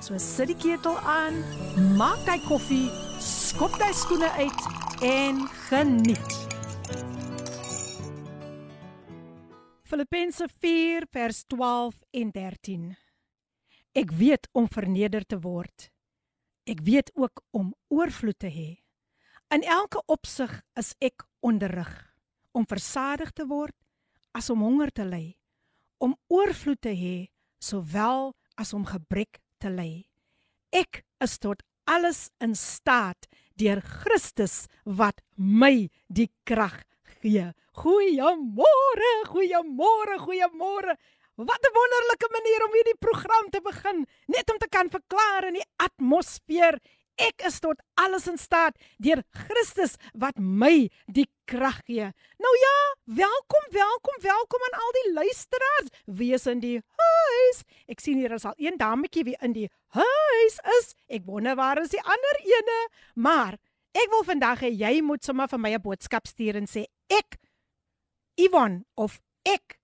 So sit die ketel aan, maak jy koffie, skop jy skoene uit en geniet. Filippense 4 vers 12 en 13. Ek weet om verneder te word. Ek weet ook om oorvloed te hê. In elke opsig is ek onderrig om versadig te word as om honger te ly, om oorvloed te hê sowel as om gebrek te ly. Ek is tot alles in staat deur Christus wat my die krag gee. Goeiemôre, goeiemôre, goeiemôre. Wat 'n wonderlike manier om hierdie program te begin, net om te kan verklaar in die atmosfeer Ek is tot alles in staat deur Christus wat my die krag gee. Nou ja, welkom, welkom, welkom aan al die luisteraars. Wie is in die huis? Ek sien hier is al een dametjie wie in die huis is. Ek wonder waar is die ander ene? Maar ek wil vandag hê jy moet sommer vir my 'n boodskap stuur en sê ek Ivan of ek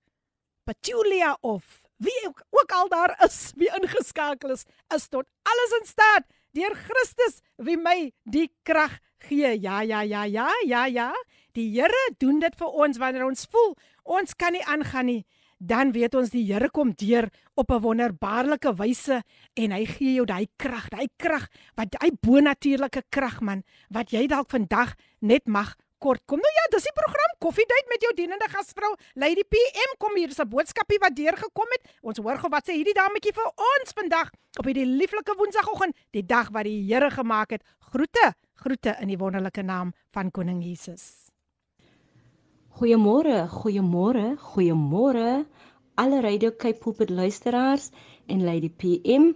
Petulia of wie ook, ook al daar is wie ingeskakel is, is tot alles in staat deur Christus wie my die krag gee. Ja, ja, ja, ja, ja, ja. Die Here doen dit vir ons wanneer ons voel ons kan nie aangaan nie. Dan weet ons die Here kom deur op 'n wonderbaarlike wyse en hy gee jou daai krag, daai krag wat hy bonatuurlike krag man wat jy dalk vandag net mag kort kom. Nou ja, dis die program Koffiedייט met jou dienende gasvrou Lady PM kom hier is 'n boodskapie wat deurgekom het. Ons hoor gou wat sê hierdie dametjie vir ons vandag op hierdie lieflike woensdagoggend, die dag wat die Here gemaak het. Groete, groete in die wonderlike naam van Koning Jesus. Goeiemôre, goeiemôre, goeiemôre alle Radio Cape Pulpit luisteraars en Lady PM.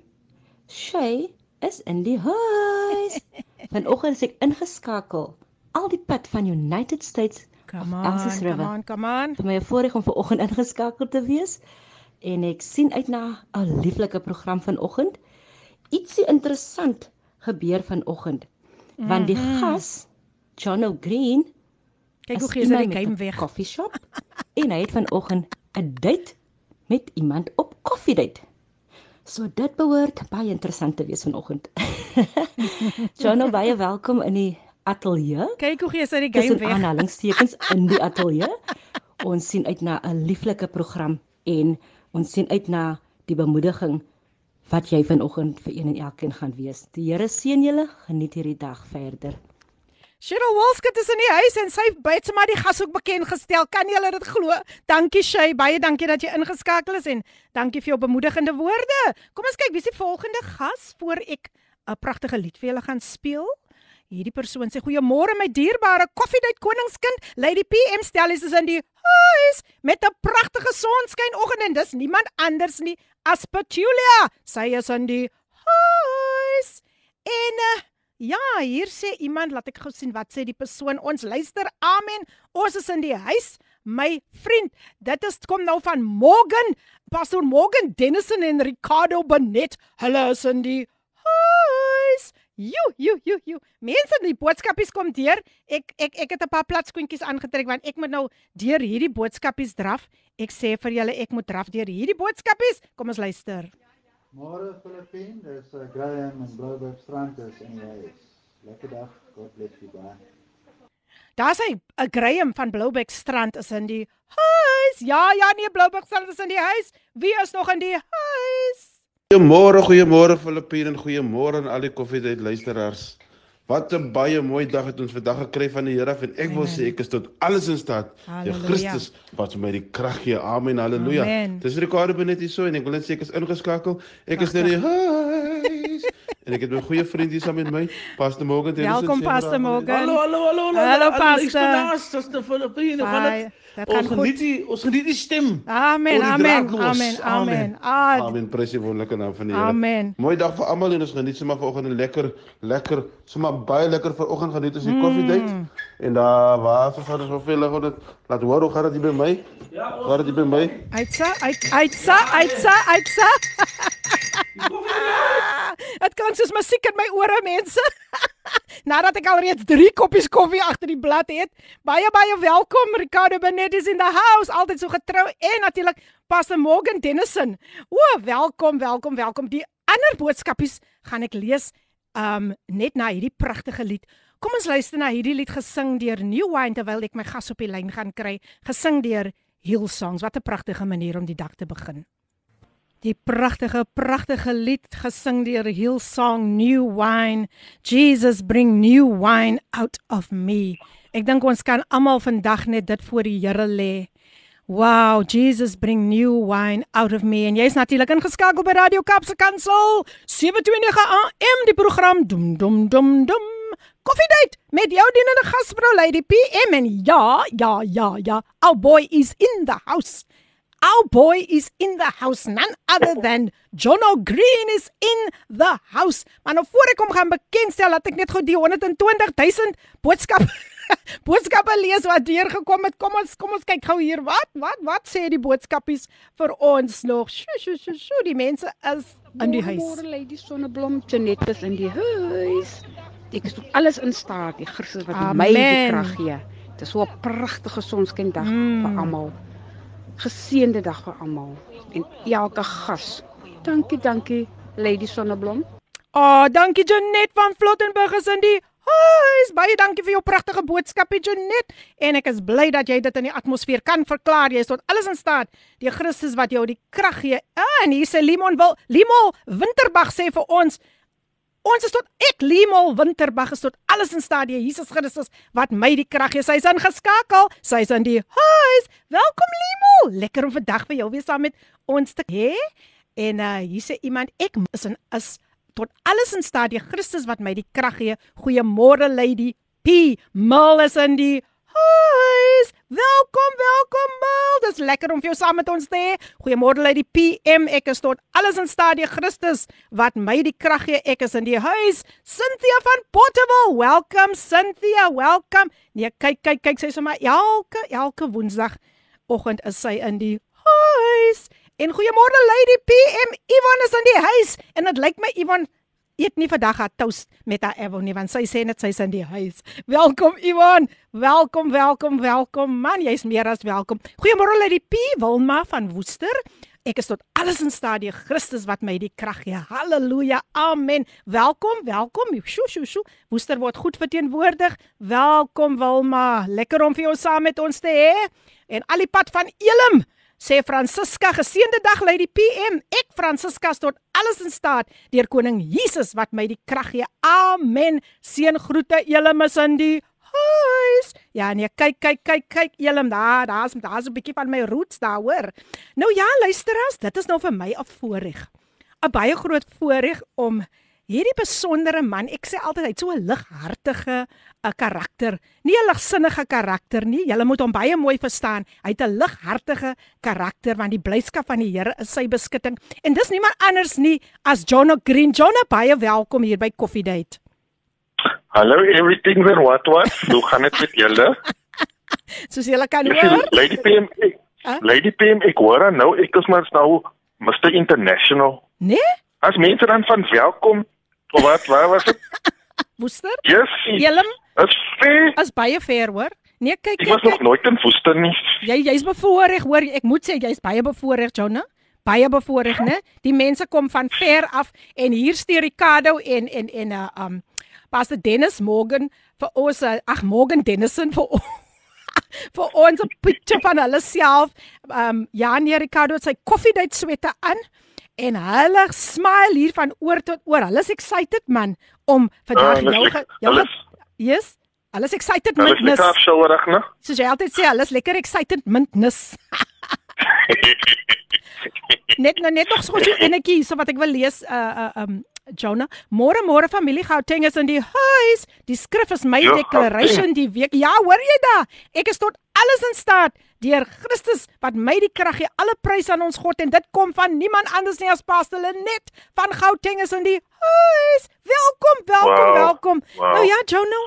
Shay is in die huis. Vanoggend is ek ingeskakel al die pad van United States Come on, come on, come on. Vir my voorreg om vanoggend ingeskakel te wees en ek sien uit na 'n lieflike program vanoggend. Ietsie interessant gebeur vanoggend. Mm -hmm. Want die mhm. gas John O'Green kyk hoe gee hy die game weg. Coffee shop en hy het vanoggend 'n date met iemand op koffie date. So dit behoort baie interessant te wees vanoggend. John, baie welkom in die ateljee. Kyk hoe gee sy die game weg. Aanhalingstekens in die ateljee. Ons sien uit na 'n lieflike program en ons sien uit na die bemoediging wat jy vanoggend vir een en elkeen gaan wees. Die Here seën julle, geniet hierdie dag verder. Cheryl Wolskut is in die huis en sy byt sommer die gas ook bekend gestel. Kan jy dit glo? Dankie Shay, baie dankie dat jy ingeskakel is en dankie vir jou bemoedigende woorde. Kom ons kyk wie die volgende gas voor ek 'n pragtige lied vir julle gaan speel. Hierdie persoon sê goeiemôre my dierbare koffiedייט koningskind. Lady PM stel is in die huis met 'n pragtige sonskyn oggend en dis niemand anders nie as Petulia. Sy is in die huis. En uh, ja, hier sê iemand, laat ek gou sien wat sê die persoon. Ons luister. Amen. Ons is in die huis. My vriend, dit is kom nou van Morgan, Pastor Morgan Dennison en Ricardo Benet. Hulle is in die huis. Jo, jo, jo, jo. Mense, die boodskapies kom deur. Ek ek ek het 'n paar platskoentjies aangetrek want ek moet nou deur hierdie boodskapies draf. Ek sê vir julle ek moet draf deur hierdie boodskapies. Kom ons luister. Môre Filippin, dis uh, Graham en Blouberg strand is en jy is. Lekker dag. God bless you baie. Daar sê 'n uh, Graham van Blouberg strand is in die huis. Ja, ja, nee, Blouberg strand is in die huis. Wie is nog in die huis? Goeiemôre, goeiemôre Filippine en goeiemôre aan al die koffiedייט luisteraars. Wat 'n baie mooi dag het ons vandag gekry van die Here en ek wil sê ek is tot alles in staat. Die Christus wat vir my die krag gee. Amen. Halleluja. Dis Ricardo Benet hier so en ek wil net sê ek is ingeskakel. Ek is net die huis. en ek het my goeie vriend hier saam met my, Pastor Morgan Tennyson. Welkom Pastor Morgan. Hallo, hallo, hallo, hallo. Hallo, Pastor. Suster Filippine, gaan Ai, dit? dit Ons gaan goed. geniet die ons geniet die stem. Amen, die amen, amen, amen. Amen. Amen. Prys die wonderlike naam van die Here. Amen. Mooi dag vir almal en ons geniet sommer vanoggend 'n lekker lekker sommer baie lekker vanoggend geniet ons die Mm. En daar was ons hadden zoveel gewoon het. Laat horen, hoe gaat het hier bij mij? Ja, hoe gaat het hier bij mij? Uitza, uit, uitza, uitza, uitza. Het klink soos musiek in my ore, mense. Nadat ek alreeds 3 koppies koffie agter die blad het, baie baie welkom Ricardo Benet is in the house, altyd so getrou en natuurlik Pastor Morgan Dennison. O, welkom, welkom, welkom. Die ander boodskapies gaan ek lees um net na hierdie pragtige lied Kom ons luister na hierdie lied gesing deur New Wine terwyl ek my gas op die lyn gaan kry. Gesing deur Hillsongs. Wat 'n pragtige manier om die dag te begin. Die pragtige pragtige lied gesing deur Hillsong New Wine. Jesus bring new wine out of me. Ek dink ons kan almal vandag net dit voor die Here lê. Wow, Jesus bring new wine out of me. En jy's natuurlik ingeskakel by Radio Kapse Kansel 729 AM die program Dum Dum Dum Dum. Koffiedייט met jou dienende gasvrou Lady PM en ja, ja, ja, ja. Our boy is in the house. Our boy is in the house. None other than Jono Green is in the house. Maar nou voor ek hom gaan bekendstel, laat ek net gou die 120 000 boodskap boodskappe lees wat deurgekom het. Kom ons kom ons kyk gou hier. Wat? Wat? Wat sê die boodskapies vir ons nog? Sjoe, sjoe, sjoe, sjoe. Die mense is in die huis. Môre lê die sonneblom Janet is in die huis. Ek is alles in staat, die Christus wat Amen. my die krag gee. Dit is so 'n pragtige sonskyndag Mm. vir almal. Geseënde dag vir almal en elke gas. Dankie, dankie Lady Sonneblom. Oh, dankie Janet van Flottenburg is in die huis. Baie dankie vir jou pragtige boodskapie Janet. En ek is bly dat jy dit in die atmosfeer kan verklaar. Jy is tot alles in staat. Die Christus wat jou die krag gee. Ah, en hier sê Limon wil Limol Winterbag sê vir ons Ons is tot ek Limol Winterbag is tot alles in staat. Die Jesus Christus wat my die krag gee. Sy's ingeskakel. Sy's in die huis. Welkom Limol. Lekker om vandag by jou weer saam met ons te hê. En uh hier sê iemand ek is in is tot alles in staat die Christus wat my die krag gee. Goeiemôre Lady P. Mil is in die huis. Welkom, welkom Mil. Dis lekker om vir jou saam met ons te hê. Goeiemôre Lady PM. Ek is tot alles in staat die Christus wat my die krag gee. Ek is in die huis. Cynthia van Potterville. Welcome Cynthia. Welcome. Nee, kyk kyk kyk sy sê maar elke elke woensdag oggend is sy in die huis. En goeiemôre Lady PM. Ivan is in die huis en dit lyk my Ivan eet nie vandag haar toast met haar Evo nie want sy sê net sy's in die huis. Welkom Ivan. Welkom, welkom, welkom. Man, jy's meer as welkom. Goeiemôre Lady P. Wilma van Woester. Ek is tot alles in staat die Christus wat my die krag gee. Halleluja. Amen. Welkom, welkom. Sjoe, sjoe, sjoe. Woester word goed verteenwoordig. Welkom Wilma. Lekker om vir jou saam met ons te hê. En al die pad van Elim sê Francisca geseënde dag Lady PM ek Francisca is tot alles in staat deur koning Jesus wat my die krag gee. Amen. Seën groete Elim is in die huis. Ja nee kyk kyk kyk kyk Elim daar daar's daar's 'n bietjie van my roots daar hoor. Nou ja luisteras dit is nou vir my 'n voorreg 'n baie groot voorreg om hierdie besondere man ek sê altyd hy't so 'n lighartige 'n karakter, nie 'n ligsinnige karakter nie. Jy moet hom baie mooi verstaan. Hy't 'n lighartige karakter want die blyskap van die Here is sy beskutting. En dis niemand anders nie as John Green. John, baie welkom hier by Coffee Date. Hallo everything and what what? Hoe gaan dit met julle? Soos julle kan hoor. Lady PM, ek, Huh? Lady PM, ek hoor nou ek is maar nou Mr International. Nee? As mense dan van welkom wat, waar was dit? Woester? Yes. Elim Is fair. is baie ver, hoor. Nee, kyk Ek kyk. was nog kyk. nooit in Woester nie. Jy jy's bevoorreg, hoor. Ek moet sê jy's baie bevoorreg, John. Baie bevoorreg, né? Die mense kom van ver af en hier stuur Ricardo en en en uh, um Pastor Dennis Morgan vir ons uh, ag Morgan Dennison vir ons vir ons 'n picture van hulle self. Um ja, nee Ricardo het sy koffiedייט swette aan en hulle smile hier van oor tot oor. Hulle is excited man om vandag hulle is jou jou hulle Yes. Hulle is excited Hulle met is lekker afsouerig, né? Soos jy altyd sê, hulle is lekker excited mintnis. net nou net nog so 'n enetjie so wat ek wil lees uh uh um Jonah, môre môre familie Gauteng is in die huis. Die skrif is my Ja, declaration die week. Ja, hoor jy da? Ek is tot alles in staat deur Christus wat my die krag gee. Alle prys aan ons God en dit kom van niemand anders nie as Pastor Lenet van Gauteng is in die huis. Welkom, welkom, Wow. welkom. Wow. Nou ja, Jonah.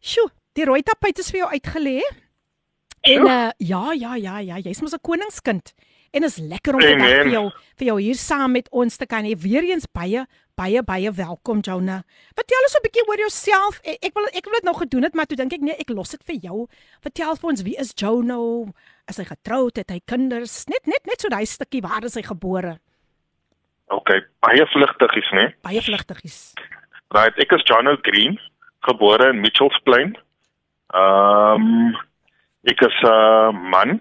Sjoe, die rooi tapuit is vir jou uitgelê. En uh, ja, ja, ja, ja, jy's mos 'n koningskind. En is lekker om vandag Amen. vir jou vir jou hier saam met ons te kan hê. Weereens baie baie baie welkom Jonah. Vertel ons 'n bietjie oor jouself. Ek, ek wil ek wil dit nou gedoen het, maar toe dink ek nee, ek los dit vir jou. Vertel vir ons wie is Jonah? Is hy getroud? Het hy kinders? Net net net so daai stukkie waar is hy gebore? Okay, baie vlugtigies, né? Baie vlugtigies. Right, ek is John O'Green, gebore in Mitchells Plain. Ehm um, ek is 'n uh, man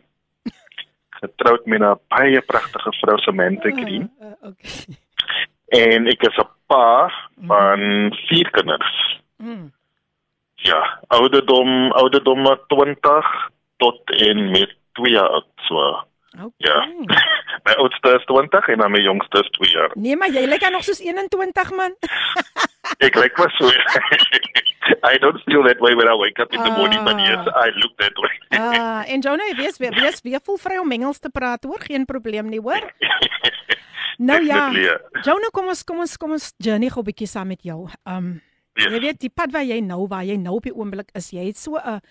getroud met 'n baie pragtige vrou Samantha Green Uh, uh, okay. En ek is 'n pa van vier kinders. Mm. Ja, ouderdom ouderdom 20 tot en met 2 jaar oud. So, Okay. ja. my oudste is 20 en dan my jongste is 2 jaar. Nee, maar jy lyk dan nog soos 21 man. Ek lyk maar so. I don't feel that way when I wake up in the morning, but yes, I look that way. Ah, en Jonah, wees wees wees weer voel vry om Engels te praat, hoor, geen probleem nie, hoor. Nou ja. Ja. Jonah, kom ons kom ons kom ons journey gou 'n bietjie saam met jou. Um Yes. jy weet die pad waar jy nou waar jy nou op die oomblik is, jy het so 'n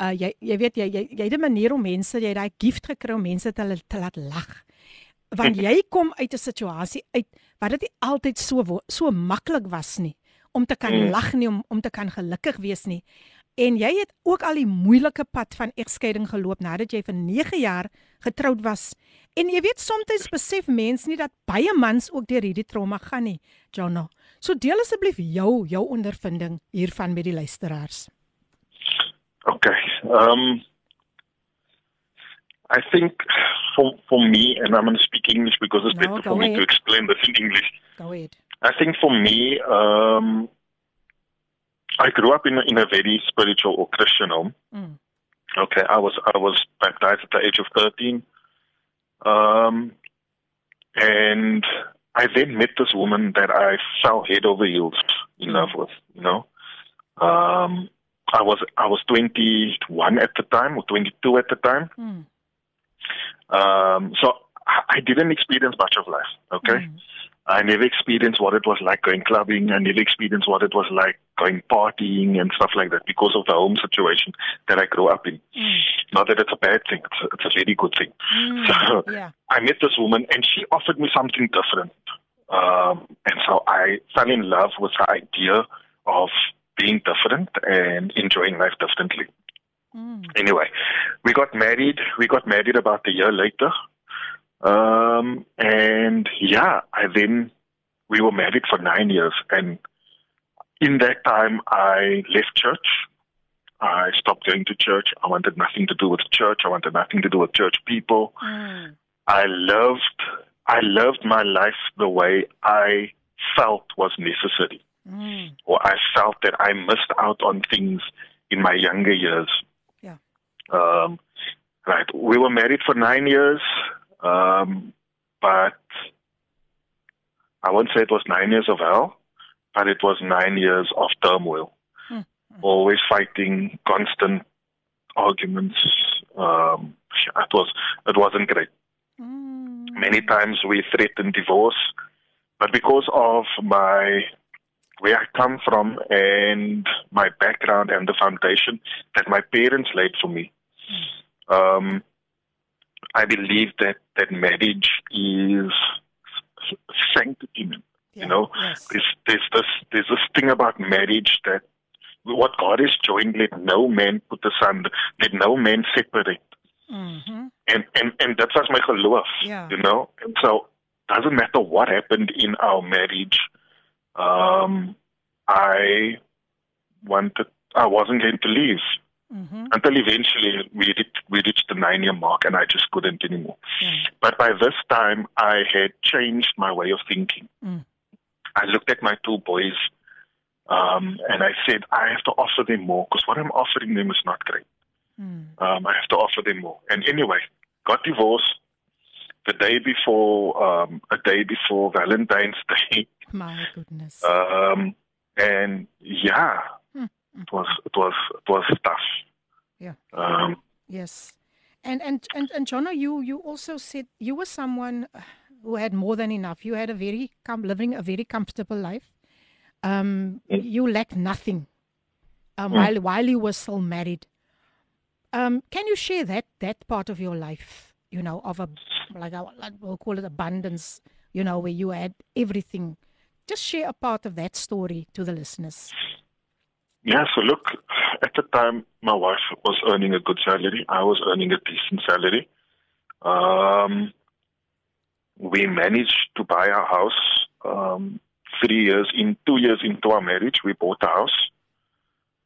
uh jy jy weet jy jy, jy het 'n manier om mense, jy het daai gift gekry om mense te, te laat lag. Want jy kom uit 'n situasie uit wat dit nie altyd so so maklik was nie om te kan Mm. lag nie om om te kan gelukkig wees nie. En jy het ook al die moeilike pad van egskeiding geloop nadat jy vir 9 jaar getroud was. En jy weet soms besef mense nie dat baie mans ook deur hierdie trauma gaan nie, Jono. So deel asseblief jou jou ondervinding hiervan met die luisteraars. Okay. Um I think for for me, and I'm going to speak English because it's No, better for me to ahead. explain this in English. Go ahead. I think for me, um, I grew up in a, in a very spiritual or Christian home. Mm. Okay, I was I was baptized at the age of thirteen, um, and I then met this woman that I fell head over heels in love with. You know, um, I was I was twenty one at the time or twenty two at the time. Mm. Um, so I, I didn't experience much of life. Okay. Mm. I never experienced what it was like going clubbing. I never experienced what it was like going partying and stuff like that because of the home situation that I grew up in. Mm. Not that it's a bad thing; it's a, it's a very good thing. Mm. So Yeah. I met this woman, and she offered me something different. Um, and so I fell in love with the idea of being different and enjoying life differently. Mm. Anyway, we got married. We got married about a year later. Um, and yeah, I then we were married for nine years, and in that time, I left church. I stopped going to church. I wanted nothing to do with church. I wanted nothing to do with church people. Mm. I loved, I loved my life the way I felt was necessary, Mm. or I felt that I missed out on things in my younger years. Yeah. Um, right. We were married for nine years, um, but I won't say it was nine years of hell, but it was nine years of turmoil. Hmm. Always fighting, constant arguments. Um, it was it wasn't great. Mm. Many times we threatened divorce, but because of my where I come from and my background and the foundation that my parents laid for me, um, I believe that that marriage is sanctity. Yeah. You know, Yes. there's there's this there's this thing about marriage that what God has joined, let no man put asunder, let no man separate. Mhm. And and and that was my geloof, Yeah. you know. And so doesn't matter what happened in our marriage. Um, I wanted I wasn't going to leave Mhm. until eventually we reached, we reached the nine year mark, and I just couldn't anymore. Yeah. But by this time, I had changed my way of thinking. Mm. I looked at my two boys, um, and I said, I have to offer them more because what I'm offering them is not great. Mm. Um, I have to offer them more. And anyway, got divorced the day before, um, a day before Valentine's Day. My goodness. Um, and yeah. It was it was it was tough. Yeah. Um, Yes. And and and and Jono, you you also said you were someone uh, who had more than enough. You had a very com- living a very comfortable life. Um, Mm. you lacked nothing. Um, Mm. while while you were still married. Um, can you share that that part of your life? You know, of a like, a, like we'll call it abundance. You know, where you had everything. Just share a part of that story to the listeners. Yeah. So look, at the time, my wife was earning a good salary. I was earning a decent salary. Um, we managed to buy our house. Um, three years in, two years into our marriage, we bought a house.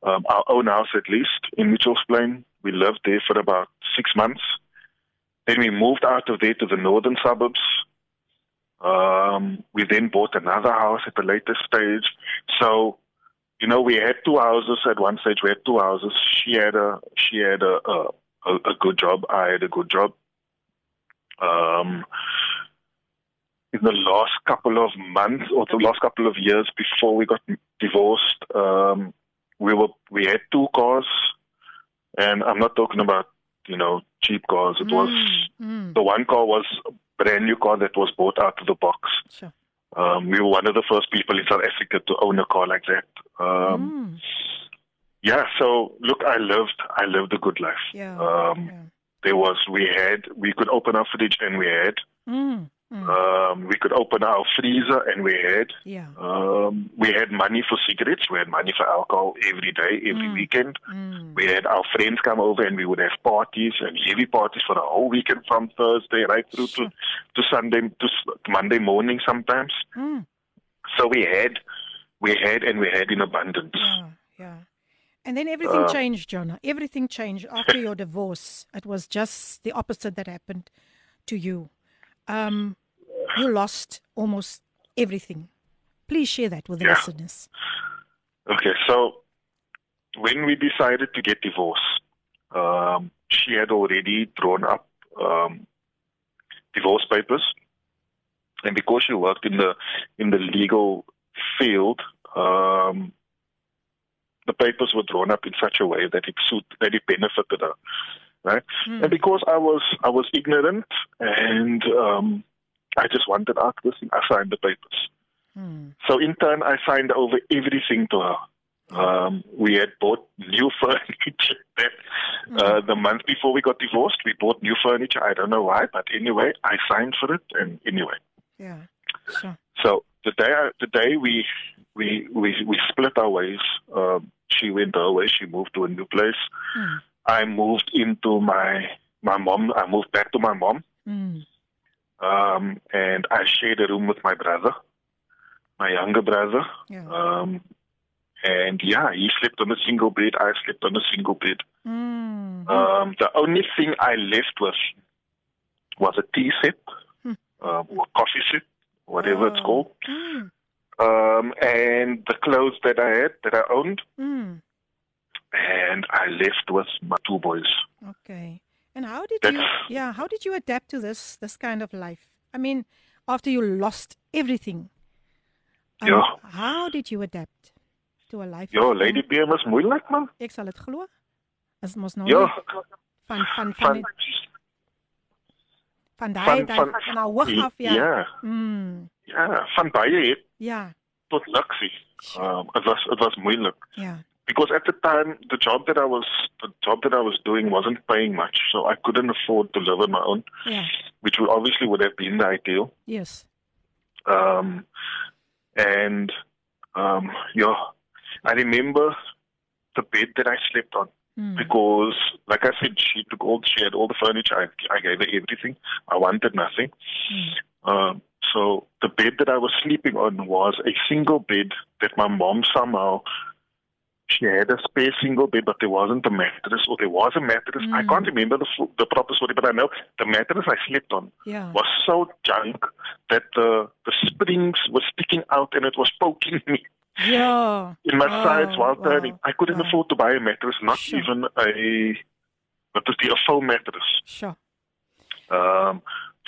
Um, our own house, at least, in Mitchell's Plain. We lived there for about six months. Then we moved out of there to the northern suburbs. Um, we then bought another house at a later stage. So, you know, we had two houses at one stage. We had two houses. She had a she had a a, a, good job. I had a good job. Um, in the last couple of months or the last couple of years before we got divorced, um, we were we had two cars, and I'm not talking about you know cheap cars. It was Mm, the one car was a brand new car that was bought out of the box. sure. Um, we were one of the first people in South Africa to own a car like that. Um, Mm, Yeah, so look, I lived, I lived a good life. yeah. Um, yeah. there was, we had, we could open our fridge and we had, Mm, mm, um, we could open our freezer and we had, yeah. um, we had money for cigarettes, we had money for alcohol every day, every Mm. weekend. Mm, We had our friends come over and we would have parties and heavy parties for the whole weekend from Thursday right through to, to Sunday, to Monday morning sometimes. mm, So we had, we had, and we had in abundance. yeah, yeah. And then everything Uh, changed, Jonah. Everything changed after your divorce. It was just the opposite that happened to you. Um, you lost almost everything. Please share that with the Yeah. listeners. Okay, so when we decided to get divorced, um, she had already drawn up um, divorce papers, and because she worked in the in the legal field, um, the papers were drawn up in such a way that it suit that it benefited her, right? Mm, And because I was I was ignorant and um, I just wanted out this, I signed the papers. mm, So in turn, I signed over everything to her. Um, we had bought new furniture. That uh, the month before we got divorced, we bought new furniture. I don't know why, but anyway, I signed for it. And anyway, yeah. Sure. so the day I, the day we we we we split our ways. Um, she went her way. She moved to a new place. Mm, I moved into my my mom. I moved back to my mom. mm, Um, and I shared a room with my brother, my younger brother. yeah. Um, and yeah, he slept on a single bed. I slept on a single bed. Mm, Um, the only thing I left with was a tea set, Hmm. um, or coffee set, whatever it's Oh. called, mm, um, and the clothes that I had, that I owned, mm. and I left with my two boys. Okay. And how did you yeah, how did you adapt to this this kind of life? I mean, after you lost everything. um, Ja. How did you adapt to a life? Ja, Lady PM is moeilijk, man. Ek sal dit glo. Is mos nou Ja, van van van van, van, van daai van, van, van nou hoog af ja. ja, Mm, ja, van baie het ja. tot luxe. Sure. Um, het was, het was moeilijk. Ja. Because at the time the job that I was the job that I was doing wasn't paying much, so I couldn't afford to live on my own, Ja. which would obviously would have been the ideal. Yes. Um, and um, yeah, I remember the bed that I slept on Mm. because, like I said, she took all she had all the furniture. I, I gave her everything. I wanted nothing. Mm. Um, so the bed that I was sleeping on was a single bed that my mom somehow she had a spare single bed, but there wasn't a mattress, or there was a mattress. I Mm. can't remember the the proper story, but I know the mattress I slept on Ja. was so junk that the the springs were sticking out and it was poking me Ja. in my sides while wow, turning. I couldn't wow. afford to buy a mattress, not Sure. even a the a foam mattress. Sure. Um,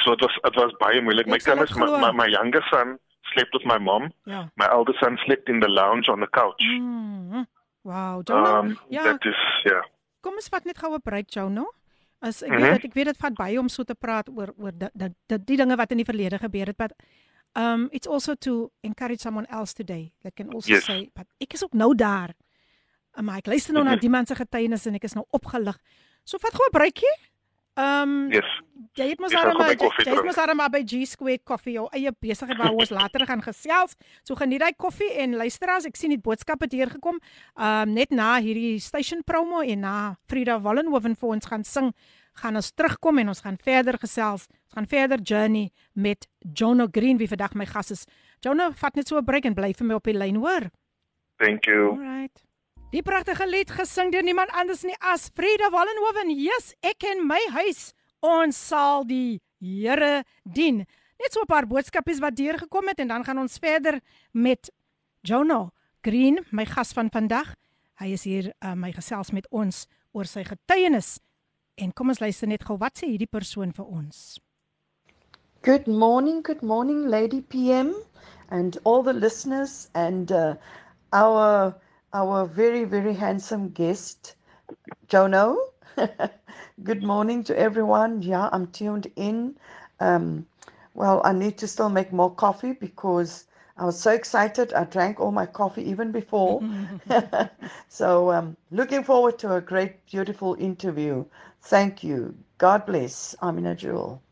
so it was it was baie moeilik. My kinders, my, my, my younger son slept with my mom. Ja. My elder son slept in the lounge on the couch. Mm. Wow, Jono. Um, ja, That is, yeah. kom ons vat net gou 'n break, Jono. As ek Mhm. weet dat ek weet dit vat baie om so te praat oor oor dat dat dat die dinge wat in die verlede gebeur het, but um it's also to encourage someone else today. That can also Yes. say, but ek is ook nou daar. Maar ek luister nou na Mhm. die man se getuienis en ek is nou opgelig. So vat gou 'n breakie. Um Yes. jy het mos my maar koffie jy het mos maar by G Square Coffee jou eie besigheid waar ons later gaan gesels. So geniet daai koffie en luister as ek sien die boodskappe deurgekom. Um net na hierdie station promo en na Frida Wallenhoven vir ons gaan sing, gaan ons terugkom en ons gaan verder gesels. Ons gaan verder journey met Jono Green wie vandag my gas is. Jono, vat net so 'n break en bly vir my op die lyn, hoor. Thank you. Alright. Die pragtige lied gesing deur niemand anders nie as Frida Wallenhoven. Yes, ek en my huis, ons sal die Here dien. Net so 'n paar boodskapies wat deurgekom het en dan gaan ons verder met Jono Green, my gas van vandag. Hy is hier uh, my gesels met ons oor sy getuienis. En kom ons luister net gou wat sê hierdie persoon vir ons. Good morning, good morning, Lady PM, and all the listeners, and uh, our our very very handsome guest, Jono. good morning to everyone. Yeah, I'm tuned in. Um, well, I need to still make more coffee because I was so excited. I drank all my coffee even before. so, um, looking forward to a great, beautiful interview. Thank you. God bless. Amina Jewel.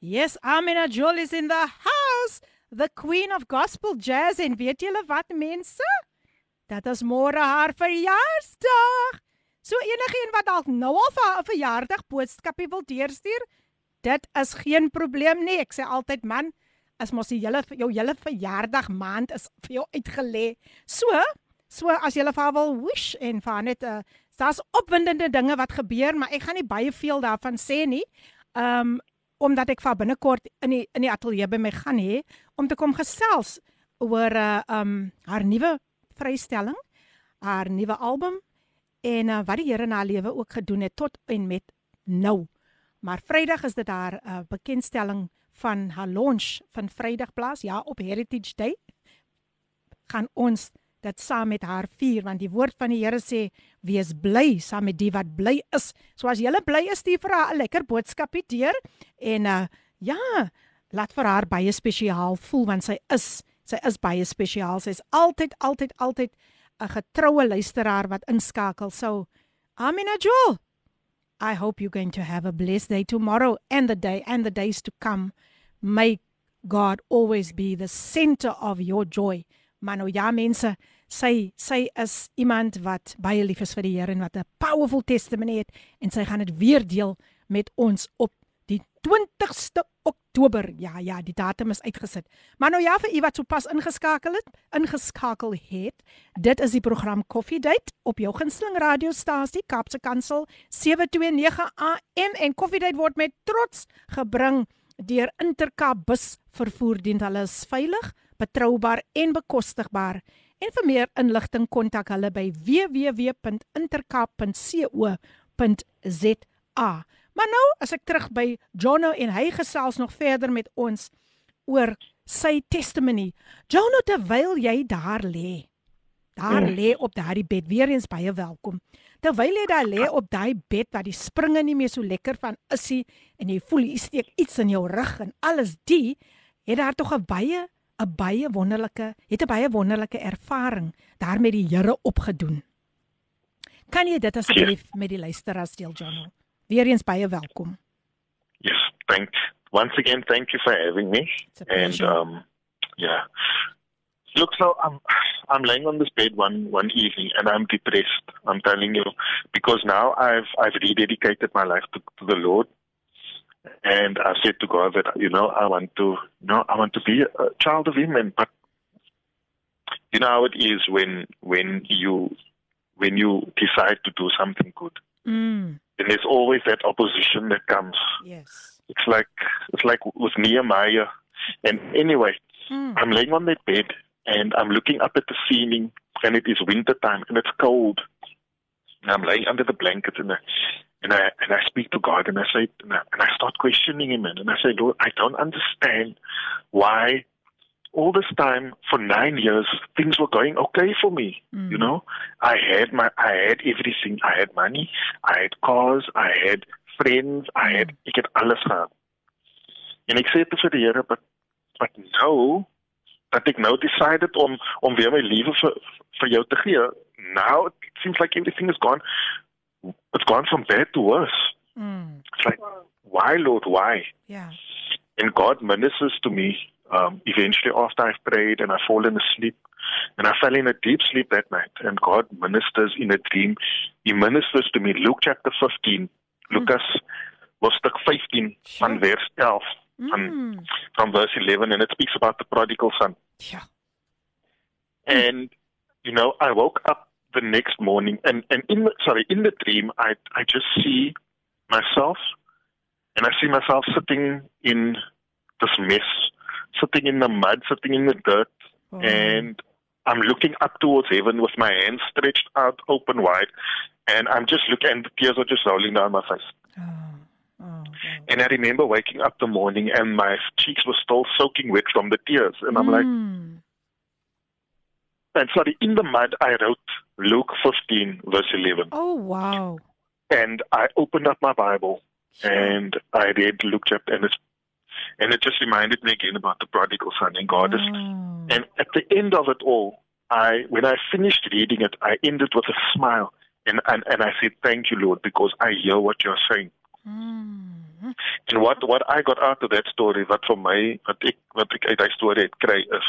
Yes, Amina Jewel is in the house. The queen of gospel jazz en weet julle wat mense? Dat is môre haar verjaarsdag. So enigiemand wat dalk nou al vir haar verjaardag boodskapie wil deurstuur, dit is geen probleem nie. Ek sê altyd man, as mos die hele jou hele verjaardag maand is vir jou uitgelê. So, so as jy vir haar wil wish en vir haar net 'n uh, daar's opwindende dinge wat gebeur, maar ek gaan nie baie veel daarvan sê nie. Um omdat ek vir binnekort in die in die ateljee by my gaan hê om te kom gesels oor 'n uh, um haar nuwe vrystelling, haar nuwe album en uh, wat die Here in haar lewe ook gedoen het tot en met nou. Maar Vrydag is dit haar uh, bekendstelling van haar launch van Vrydag plaas, ja, op Heritage Day. Gaan ons dit saam met haar vier want die woord van die Here sê wees bly saam met die wat bly is. So as jy bly is, stuur vir haar 'n lekker boodskapie deur en uh ja, laat vir haar baie spesiaal voel want sy is sy is baie spesiaal. Sy's altyd altyd altyd 'n getroue luisteraar wat inskakel. So Amina Joel, I hope you're going to have a blessed day tomorrow and the day and the days to come. May God always be the center of your joy. Maar nou ja mense, sy sy is iemand wat baie lief is vir die Here en wat 'n powerful testimony het en sy gaan dit weer deel met ons op die 20ste Oktober. Ja, ja, die datum is uitgesit. Maar nou ja vir u wat sopas ingeskakel het, ingeskakel het. Dit is die program Coffee Date op jou gunsteling radiostasie Kaapse Kansel 729 AM en Coffee Date word met trots gebring deur Intercape bus vervoerdiens. Hulle is veilig, betroubaar en bekostigbaar. En vir meer inligting kontak hulle by www.intercape.co.za. Maar nou, as ek terug by Jono en hy gesels nog verder met ons oor sy testimony. Jono, terwyl jy daar lê, daar Mm. lê op daardie bed, weer eens baie welkom. Terwyl jy daar lê op daai bed waar die springe nie meer so lekker van is nie en jy voel jy steek iets in jou rug en alles die, het daar tog 'n baie 'n baie wonderlike, het 'n baie wonderlike ervaring daarmee die Here opgedoen. Kan jy dit asseblief met die luisteraars deel, Jono? Weereens baie welkom. Yes, thank once again. Thank you for having me. And um, yeah, look, so I'm I'm laying on this bed one one evening, and I'm depressed. I'm telling you, because now I've I've rededicated my life to, to the Lord, and I said to God that you know I want to you know I want to be a child of Him, and but you know how it is when when you when you decide to do something good, Mm, and there's always that opposition that comes. yes. It's like it's like with Nehemiah. And anyway, Mm. I'm laying on that bed and I'm looking up at the ceiling and it is winter time and it's cold. And I'm laying under the blankets and I and I and I speak to God and I say and I, and I start questioning him and I say, Lord, I don't understand why all this time for nine years, things were going okay for me. Mm. You know, I had my, I had everything. I had money, I had cars, I had friends, I had, ek het alles gehad. En ek sê dit vir die Here, but but nou dat ek nou decided om om weer my lewe vir vir jou te gee. Now it seems like everything is gone. It's gone from bad to worse. Mm. It's like, why, Lord, why? Yeah. And God ministers to me um, eventually after I've prayed and I've fallen asleep. And I fell in a deep sleep that night. And God ministers in a dream. He ministers to me. Luke chapter 15. Lucas hoofstuk 15 van vers 11 van Mm. from verse 11 and it speaks about the prodigal son. Yeah. And you know, I woke up the next morning and and in the, sorry, in the dream I I just see myself and I see myself sitting in this mess, sitting in the mud, sitting in the dirt Oh. and I'm looking up towards heaven with my hands stretched out open wide and I'm just looking and the tears are just rolling down my face. Oh. Oh. And I remember waking up the morning and my cheeks were still soaking wet from the tears. And I'm like, Mm. and sorry, in the mud, I wrote Luke 15, verse 11. Oh wow. And I opened up my Bible and I read Luke chapter, and, it's, and it just reminded me again about the prodigal son and God is. Oh. And at the end of it all, I when I finished reading it, I ended with a smile. And, and, and I said, Thank you, Lord, because I hear what you're saying. Mm. En wat wat I got out of that story wat vir my wat ek wat ek uit daai storie het kry is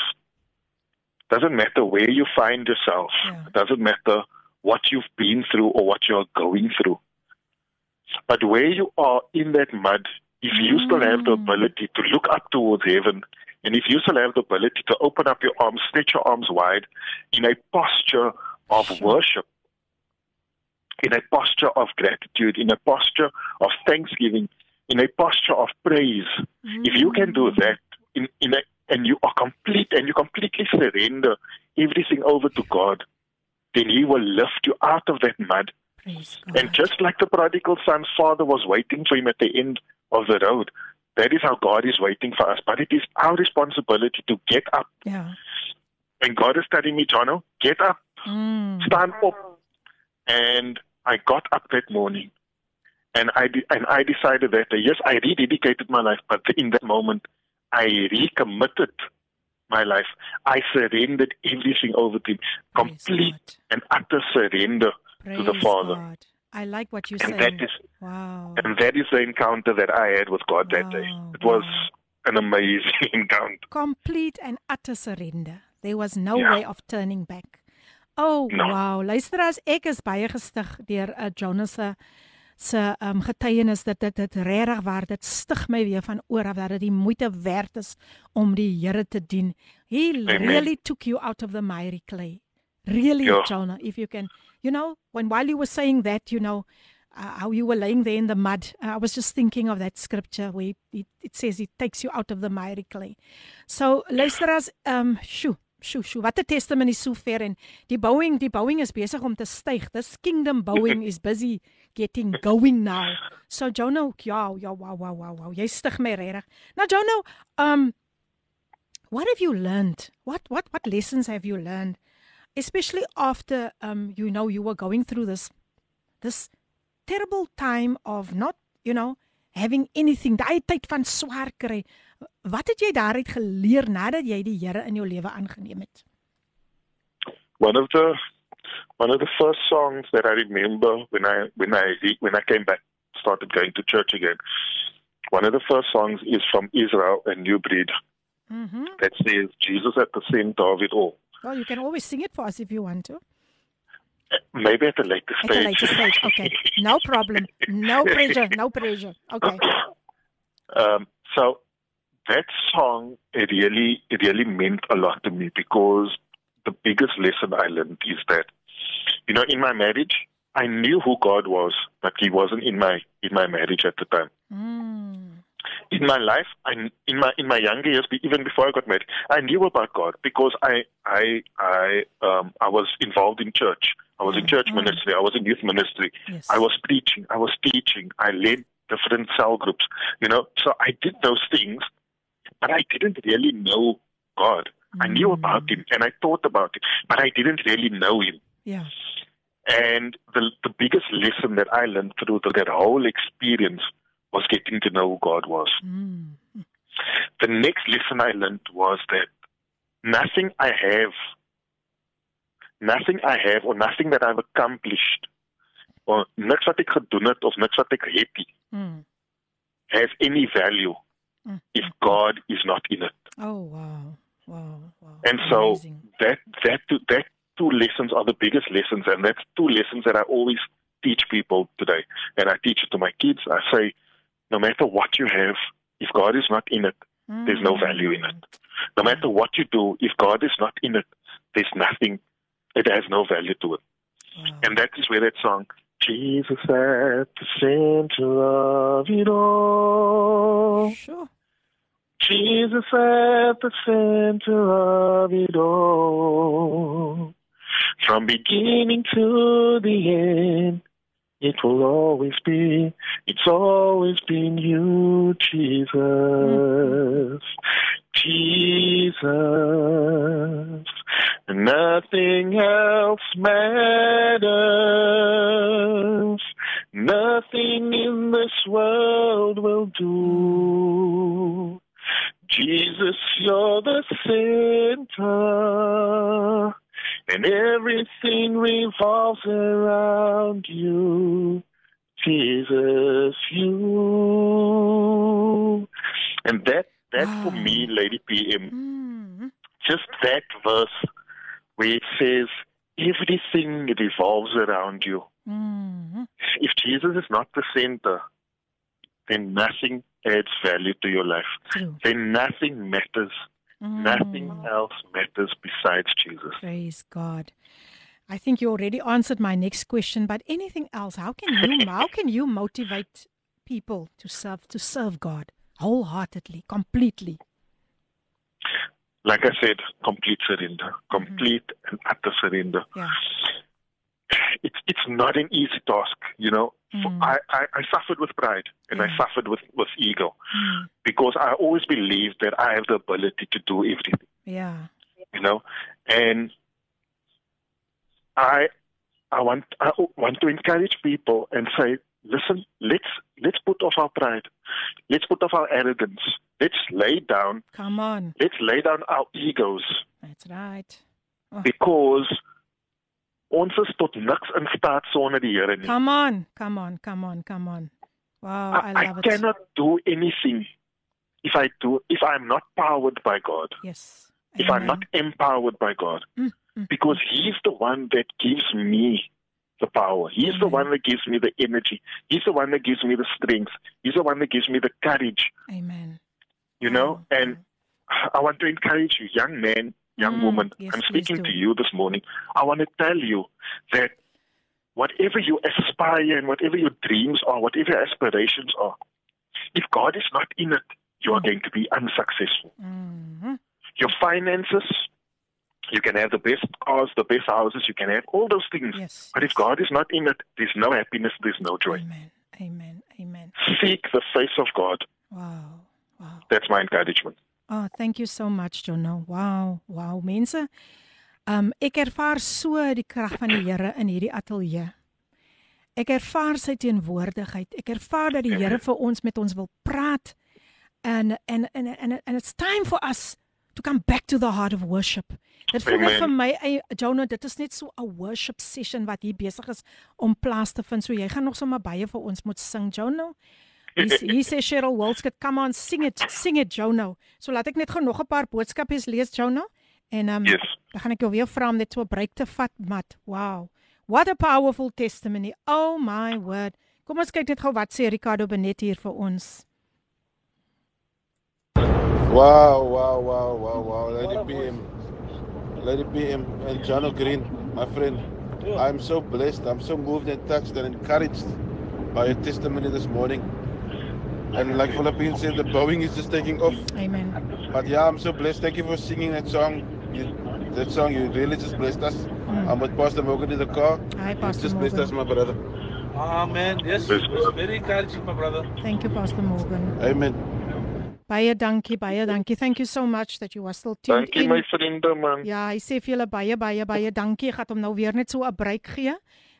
doesn't matter where you find yourself Yeah. it doesn't matter what you've been through or what you're going through but where you are in that mud if you still have the Mm. ability to look up towards heaven and if you still have the ability to open up your arms stretch your arms wide in a posture of Sure. worship in a posture of gratitude in a posture of thanksgiving in a posture of praise. If you can do that in, in a, and you are complete and you completely surrender everything over to God, then He will lift you out of that mud. And just like the prodigal son's father was waiting for him at the end of the road, that is how God is waiting for us. But it is our responsibility to get up. yeah. And God is telling me, Jono, get up, Mm. stand up. And I got up that morning. And I de- and I decided that uh, yes, I rededicated my life, but in that moment, I recommitted my life. I surrendered everything over to Him, Praise complete God. and utter surrender to the Father. God. I like what And saying. that is wow. and that is the encounter that I had with God that day. Wow, It was wow. an amazing encounter. Complete and utter surrender. There was no Ja. way of turning back. Oh, No. wow. Luisteraars, ek is baie gestig deur uh, Jonas se se um, getuienis dat dit dit regtig waar dit stig my weer van oor af dat dit die moeite werd is om die Here te dien. He Amen. really took you out of the miry clay. Really, Ja. Jonah, if you can, you know, when while you were saying that, you know, uh, how you were laying there in the mud, uh, I was just thinking of that scripture where it, it, says it takes you out of the miry clay. So, luisteraars, um, sjoe, sjoe, sjoe, wat 'n testimony sover en die bouing, die bouing is besig om te styg. This kingdom bouing is busy getting going now. So Jonah, ja, ja, wow, wow, wow, wow. Jy stig my regtig. Now Jonah, um what have you learned? What what what lessons have you learned? Especially after um you know you were going through this this terrible time of not, you know, having anything. Daai tyd van swaar kry. Wat het jy daaruit geleer nadat jy die Here in jou lewe aangeneem het? One of the one of the first songs that I remember when I when I when I came back started going to church again. One of the first songs is from Israel and New Breed Mhm. that says Jesus at the center of it all. Well, you can always sing it for us if you want to. Maybe at a later At a stage. later stage. Okay. No problem. No pressure. No pressure. Okay. Um, so that song it really it really meant a lot to me because the biggest lesson I learned is that you know in my marriage I knew who God was, but He wasn't in my in my marriage at the time. Mm. In my life, I, in my in my younger years, even before I got married, I knew about God because I I I um, I was involved in church. I was in church Mm. ministry. I was in youth ministry. Yes. I was preaching. I was teaching. I led different cell groups. You know, so I did those things, but I didn't really know God. I knew about him and I thought about him, but I didn't really know him. Yeah. And the the biggest lesson that I learned through that whole experience was getting to know who God was. Mm. The next lesson I learned was that nothing I have, nothing I have, or nothing that I've accomplished, or niks wat ek gedoen het of niks wat ek het nie, Mm. has any value Mm. if God is not in it. Oh wow. Wow. Wow. And so Amazing. that that two, that two lessons are the biggest lessons, and that's two lessons that I always teach people today. And I teach it to my kids. I say, no matter what you have, if God is not in it, there's no hmm. value in it. No matter what you do, if God is not in it, there's nothing. It has no value to it. Wow. And that is where that song, Jesus at the center of it all. Sure. Jesus at the center of it all. From beginning to the end, it will always be, it's always been you, Jesus. Jesus. Nothing else matters. Nothing in this world will do. Jesus, you're the center, and everything revolves around you. Jesus, you. And that, that for me, Lady PM, Mm. just that verse where it says, everything revolves around you. Mm. If Jesus is not the center, then nothing adds value to your life. True. Then nothing matters. Nothing Mm. else matters besides Jesus. Praise God. I think you already answered my next question, but anything else? How can you how can you motivate people to serve to serve God wholeheartedly, completely? Like I said, complete surrender, complete and utter surrender. Yeah. It's it's not an easy task, you know. Mm. I, I, I suffered with pride and I suffered with, with ego Mm. because I always believed that I have the ability to do everything. Yeah. you know and i i want i want to encourage people and say listen let's let's put off our pride let's put off our arrogance let's lay down Come on. let's lay down our egos That's right. because ons is tot niks in staat sonder die Here nie Come on. Come on. Come on. Come on. Wow, I, I, love it. I cannot do anything if i do if i'm not powered by god Yes. if I'm not empowered by God. Mm, mm, Because He's the one that gives me the power. He's the one that gives me the energy. He's the one that gives me the strength. He's the one that gives me the courage, Amen. you know? And I want to encourage you, young man, young Mm, woman. yes, I'm speaking to you this morning. I want to tell you that whatever you aspire and whatever your dreams are, whatever your aspirations are, if God is not in it, you are going to be unsuccessful Mhm. your finances. You can have the best cars, the best houses, you can have all those things. Yes. But if God is not in it, there's no happiness, there's no joy. Amen. Amen. Amen. Seek the face of God. Wow. Wow. That's my encouragement. Oh, thank you so much, Jono. Wow, wow, mense. Um ek ervaar so die krag van die Here in hierdie ateljee. Ek ervaar sy teenwoordigheid. Ek ervaar dat die Here vir ons met ons wil praat. And and and and, and it's time for us to come back to the heart of worship. Dit voel net Amen. vir my, Jono, dit is net so 'n worship session wat hier besig is om plaas te vind. So jy gaan nog sommer baie vir ons moet sing, Jono. Hier sê Cheryl Wilskut, come on, sing it, sing it Jono. So laat ek net gou nog 'n paar boodskappe lees Jono. En um, Yes. dan gaan ek jou weer vra om net so 'n break te vat, mat. Wow. What a powerful testimony. Oh my word. Kom ons kyk net gou wat sê Ricardo Benet hier vir ons. Wow, wow, wow, wow, wow. Lady PM. Lady PM and John Green, my friend. I'm so blessed. I'm so moved and touched and encouraged by your testimony this morning. And like Philippines said, the Boeing is just taking off. Amen. But yeah, I'm so blessed. Thank you for singing that song. You, that song, you really just blessed us. I'm with Pastor Morgan in the car. Hi, You Pastor just blessed us, Morgan. my brother. Amen. Yes, Yes. it's very encouraging, my brother. Thank you Pastor Morgan. Amen. Baie dankie, baie dankie. Thank you so much that you are still tuned Dankie in. my vriende man. Ja, hy sê vir julle baie baie baie dankie. Ek gaan hom nou weer net so 'n breek gee.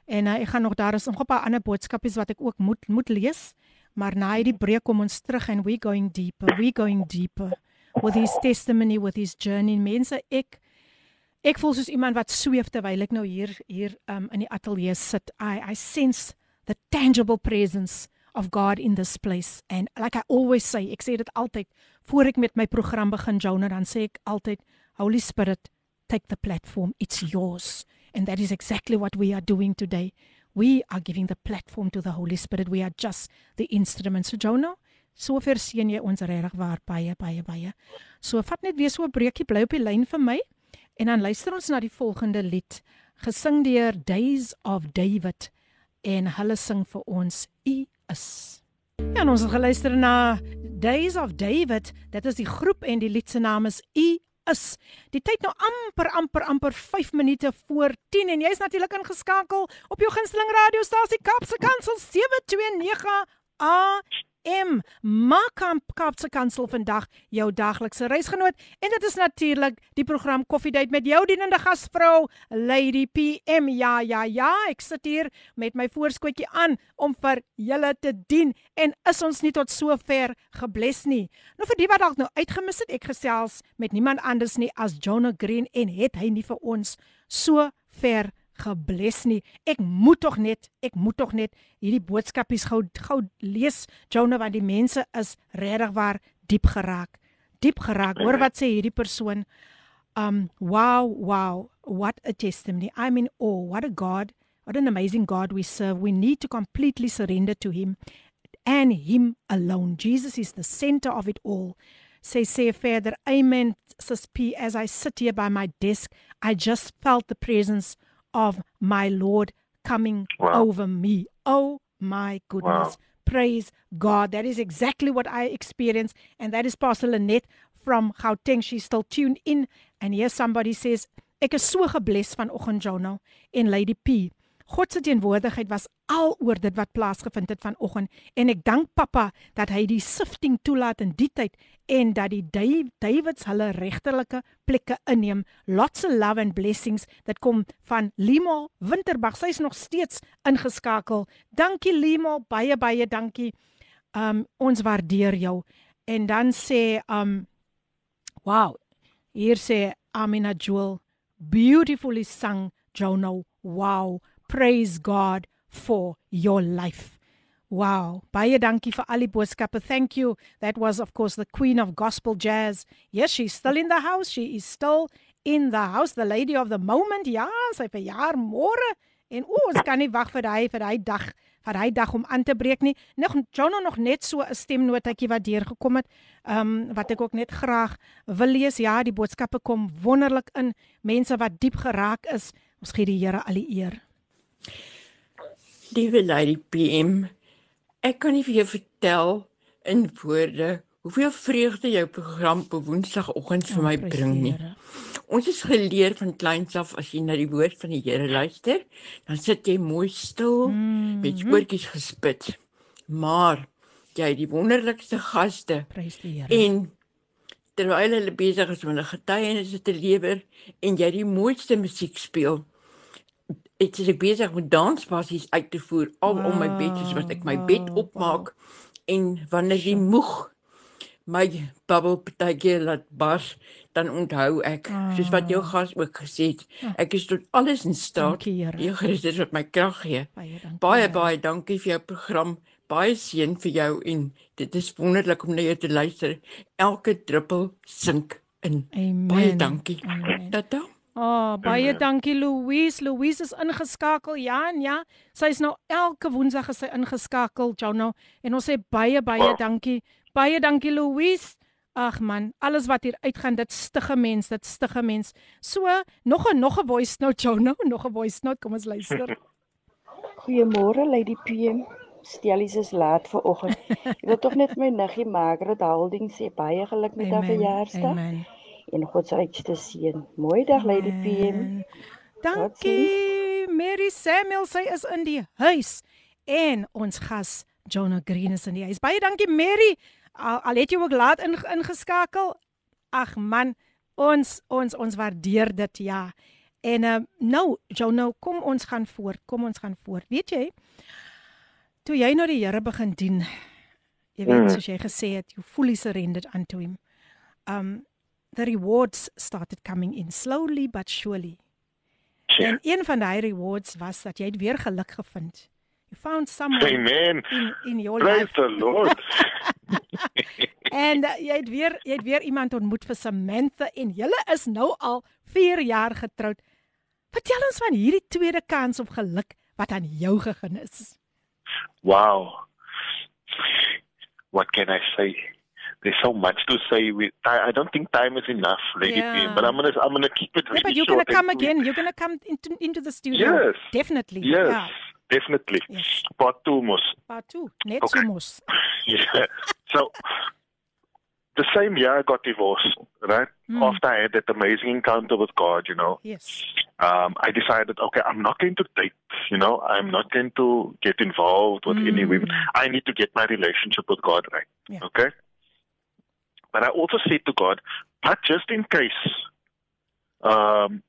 En uh, ek gaan nog daar is nog 'n paar ander boodskapies wat ek ook moet moet lees. Maar na hierdie breek kom ons terug en we going deeper. We going deeper with his testimony, with his journey. Mense, ek ek voel soos iemand wat sweef terwyl ek nou hier hier um in die ateljee sit. I I sense the tangible presence of God in this place. And like I always say, ek sê dit altyd voor ek met my program begin, Jonah, dan sê ek altyd, Holy Spirit, take the platform. It's yours. And that is exactly what we are doing today. We are giving the platform to the Holy Spirit. We are just the instruments. So Jonah, so verseën jy ons regtig waar baie baie baie. So vat net weer so 'n breekie bly op die lyn vir my en dan luister ons na die volgende lied gesing deur Days of David en hulle sing vir ons U is. Ja, en ons het geluister na Days of David. Dit is die groep en die lied se naam is U is. Die tyd nou amper amper amper 5 minute voor 10 en jy's natuurlik ingeskakel op jou gunsteling radiostasie Kapse Kansel 729 AM. Maak aan Kapse Kansel vandag jou daglikse reisgenoot en dit is natuurlik die program Koffiedייט met jou dienende gasvrou Lady PM. Ja, ja, ja, ek sit hier met my voorskootjie aan om vir julle te dien en is ons nie tot sover gebless nie. Nou vir die wat dalk nou uitgemis het, ek gesels met niemand anders nie as Jonah Green en het hy nie vir ons so ver gebless nie. Ek moet tog net, ek moet tog net hierdie boodskapies gou gou lees, Jonah, want die mense is regtig waar diep geraak. Diep geraak. Hoor wat sê hierdie persoon. Um wow, wow, what a testimony. I'm in awe. What a God. What an amazing God we serve. We need to completely surrender to him and him alone. Jesus is the center of it all. Say say further. Amen. Sis P as I sit here by my desk, I just felt the presence of my Lord coming Wow. over me. Oh my goodness. Wow. Praise God. That is exactly what I experienced. And that is Pastor Lynette from Gauteng. She's still tuned in. And here somebody says, Ek is so gebless vanoggend Jono en Lady P. God se teenwoordigheid was al oor dit wat plaasgevind het vanoggend en ek dank Pappa dat hy die sifting toelaat in die tyd en dat die Davids hulle regterlike plekke inneem. Lots of love and blessings dat kom van Limo Winterbag. Sy's nog steeds ingeskakel. Dankie Limo, baie baie dankie. Um ons waardeer jou. En dan sê um wow. Hier sê Amina Jewel beautifully sung Jono. Wow. Praise God for your life. Wow. Baie dankie vir al die boodskappe. Thank you. That was of course the queen of gospel jazz. Yes, she's still in the house. She is still in the house, the lady of the moment. Ja, sy verjaar môre. En o, ons kan nie wag vir daai vir daai dag, vir daai dag om aan te breek nie. Nog Jono nog net so 'n stemnotetjie wat deurgekom het. Ehm um, wat ek ook net graag wil lees. Ja, die boodskappe kom wonderlik in. Mense wat diep geraak is. Ons gee die Here al die eer. Liewe Lady PM, ek kan nie vir jou vertel in woorde hoeveel vreugde jou program op Woensdagoggend vir my prys bring nie. Ons is geleer van kleins af as jy na die woord van die Here luister, dan sit jy mooi stil Mhm. met oortjies gespit. Maar jy het die wonderlikste gaste Prys die Here. en terwyl hulle besig is om hulle getuienisse te lewer en jy die mooiste musiek speel, het ek besig met dansbasies uit te voer al om my bed soos wat ek my bed Wow, opmaak en wanneer die moeg my bubbel partykeer laat bars dan onthou ek soos wat jou gas ook gesê het ek is tot alles in staat die Christus wat my krag gee. Baie dankie. baie dankie vir jou program. Baie seën vir jou en dit is wonderlik om na jou te luister. Elke druppel sink in. Amen. baie dankie tata Oh, baie dankie Louise. Louise is ingeskakel. Ja, en ja. Sy is nou elke Woensdag is sy ingeskakel, Jono. En ons sê baie baie dankie. Baie dankie Louise. Ag man, alles wat hier uitgaan, dit stige mens, dit stige mens. So, nog 'n nog 'n voice note, Jono, nog 'n voice note. Kom ons luister. Goeiemôre Lady PM. Stellies is laat vir oggend. Ek wil tog net my niggie Margaret Holding sê baie geluk met haar Amen. verjaarsdag Amen. En God se rykste seën. Mooi dag Lady PM. Dankie Mary Samuel, sy is in die huis en ons gas Jonah Green is in die huis. Baie dankie Mary. al, al het jy ook laat in, ingeskakel. Ag man, ons ons ons waardeer dit ja. En uh, nou, jou nou kom ons gaan voort. Kom ons gaan voort. Weet jy? Toe jy nou die Here begin dien, jy weet Mm. soos jy gesê het, you fully surrendered unto him. Um the rewards started coming in slowly but surely. Ja. En een van daai rewards was dat jy het weer geluk gevind. You found someone Amen. in in your Praise life. the Lord. En uh, jy het weer jy het weer iemand ontmoet vir Samantha en julle is nou al 4 jaar getroud. Vertel ons van hierdie tweede kans op geluk wat aan jou gegee is. Wow. What can I say? There's so much to say. We, I, I don't think time is enough, Lady Yeah. But I'm gonna, I'm gonna keep it Yeah, really but you're to come again. You're going to come into into the studio. Yes. Definitely. Yes, Yeah. definitely. Yes. Part two, mos. Part 2. Net Okay. so. Yeah. So, the same year I got divorced, right? Mm. After I had that amazing encounter with God, you know, Yes. um, I decided, okay, I'm not going to date, you know, I'm not going to get involved with any women. I need to get my relationship with God right. Yeah. Okay? But I also said to God, but just in case, um,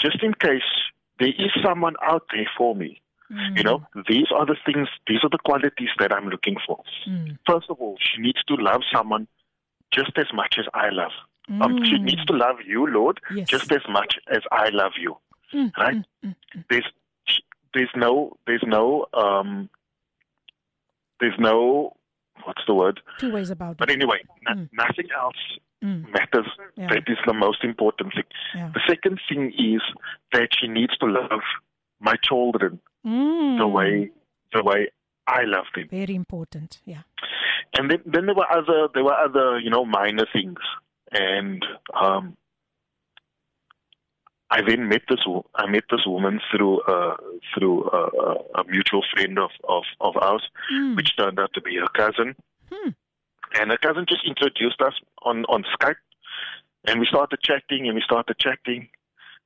just in case there is someone out there for me, you know, these are the things, these are the qualities that I'm looking for. Mm. First of all, she needs to love someone just as much as I love. Um, she Mm. needs to love you, Lord, Yes. just as much as I love you. Mm, Right? mm, mm, mm. There's there's no there's no um there's no what's the word? Two ways about But it. anyway, no, nothing else Mm. matters. Yeah. That is the most important thing. Yeah. The second thing is that she needs to love my children Mm. the way the way I love them. Very important. Yeah. And then, then there were other there were other you know minor things, and um, I then met this I met this woman through uh, through a, a, a mutual friend of of, of ours, Mm. which turned out to be her cousin. Hmm. And her cousin just introduced us on on Skype, and we started chatting and we started chatting,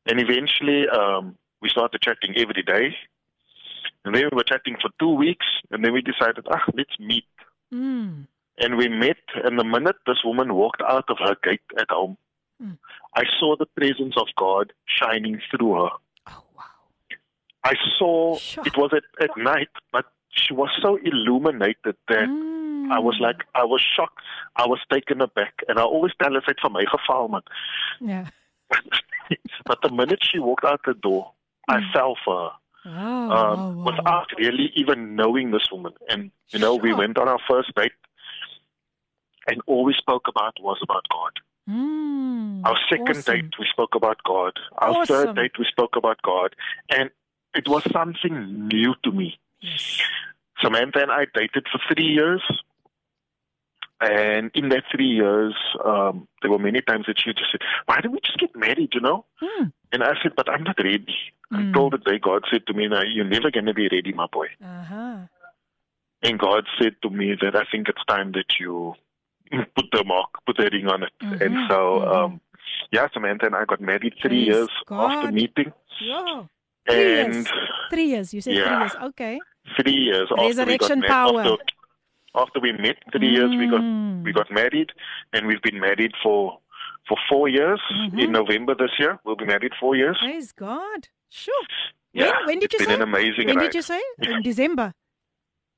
and eventually um, we started chatting every day. And then we were chatting for two weeks, and then we decided, ah, let's meet. Mm. And we met, and the minute this woman walked out of her gate at home, Mm. I saw the presence of God shining through her. Oh wow. I saw it was at, at night, but she was so illuminated that Mm. I was like, I was shocked. I was taken aback. And I always tell her, it's van my geval, man. Yeah. but the minute she walked out the door, I fell for her. Wow. um, without really even knowing this woman. And you know, we went on our first date, and all we spoke about was about God. Mm. Our second Awesome. date, we spoke about God. Our Awesome. third date, we spoke about God, and it was something new to me. Samantha and I dated for three years. And in that three years, um, there were many times that she just said, Why don't we just get married, you know? Hmm. And I said, But I'm not ready. Mm. Until the day God said to me, no, You're never going to be ready, my boy. Uh-huh. And God said to me that I think it's time that you put the mark, put the ring on it. And Mhm, so, um, yeah, Samantha and I got married three Praise years after meeting. Yeah. Three And years. Three years. You said three years. Okay. three years after we got Resurrection married, power. after, after we met, three years we got Mm. we got married, and we've been married for for four years. Mm-hmm. In November this year, we'll be married four years. Praise God. Sure. Yeah, when, when did it's you been say? an amazing When did you say? In December.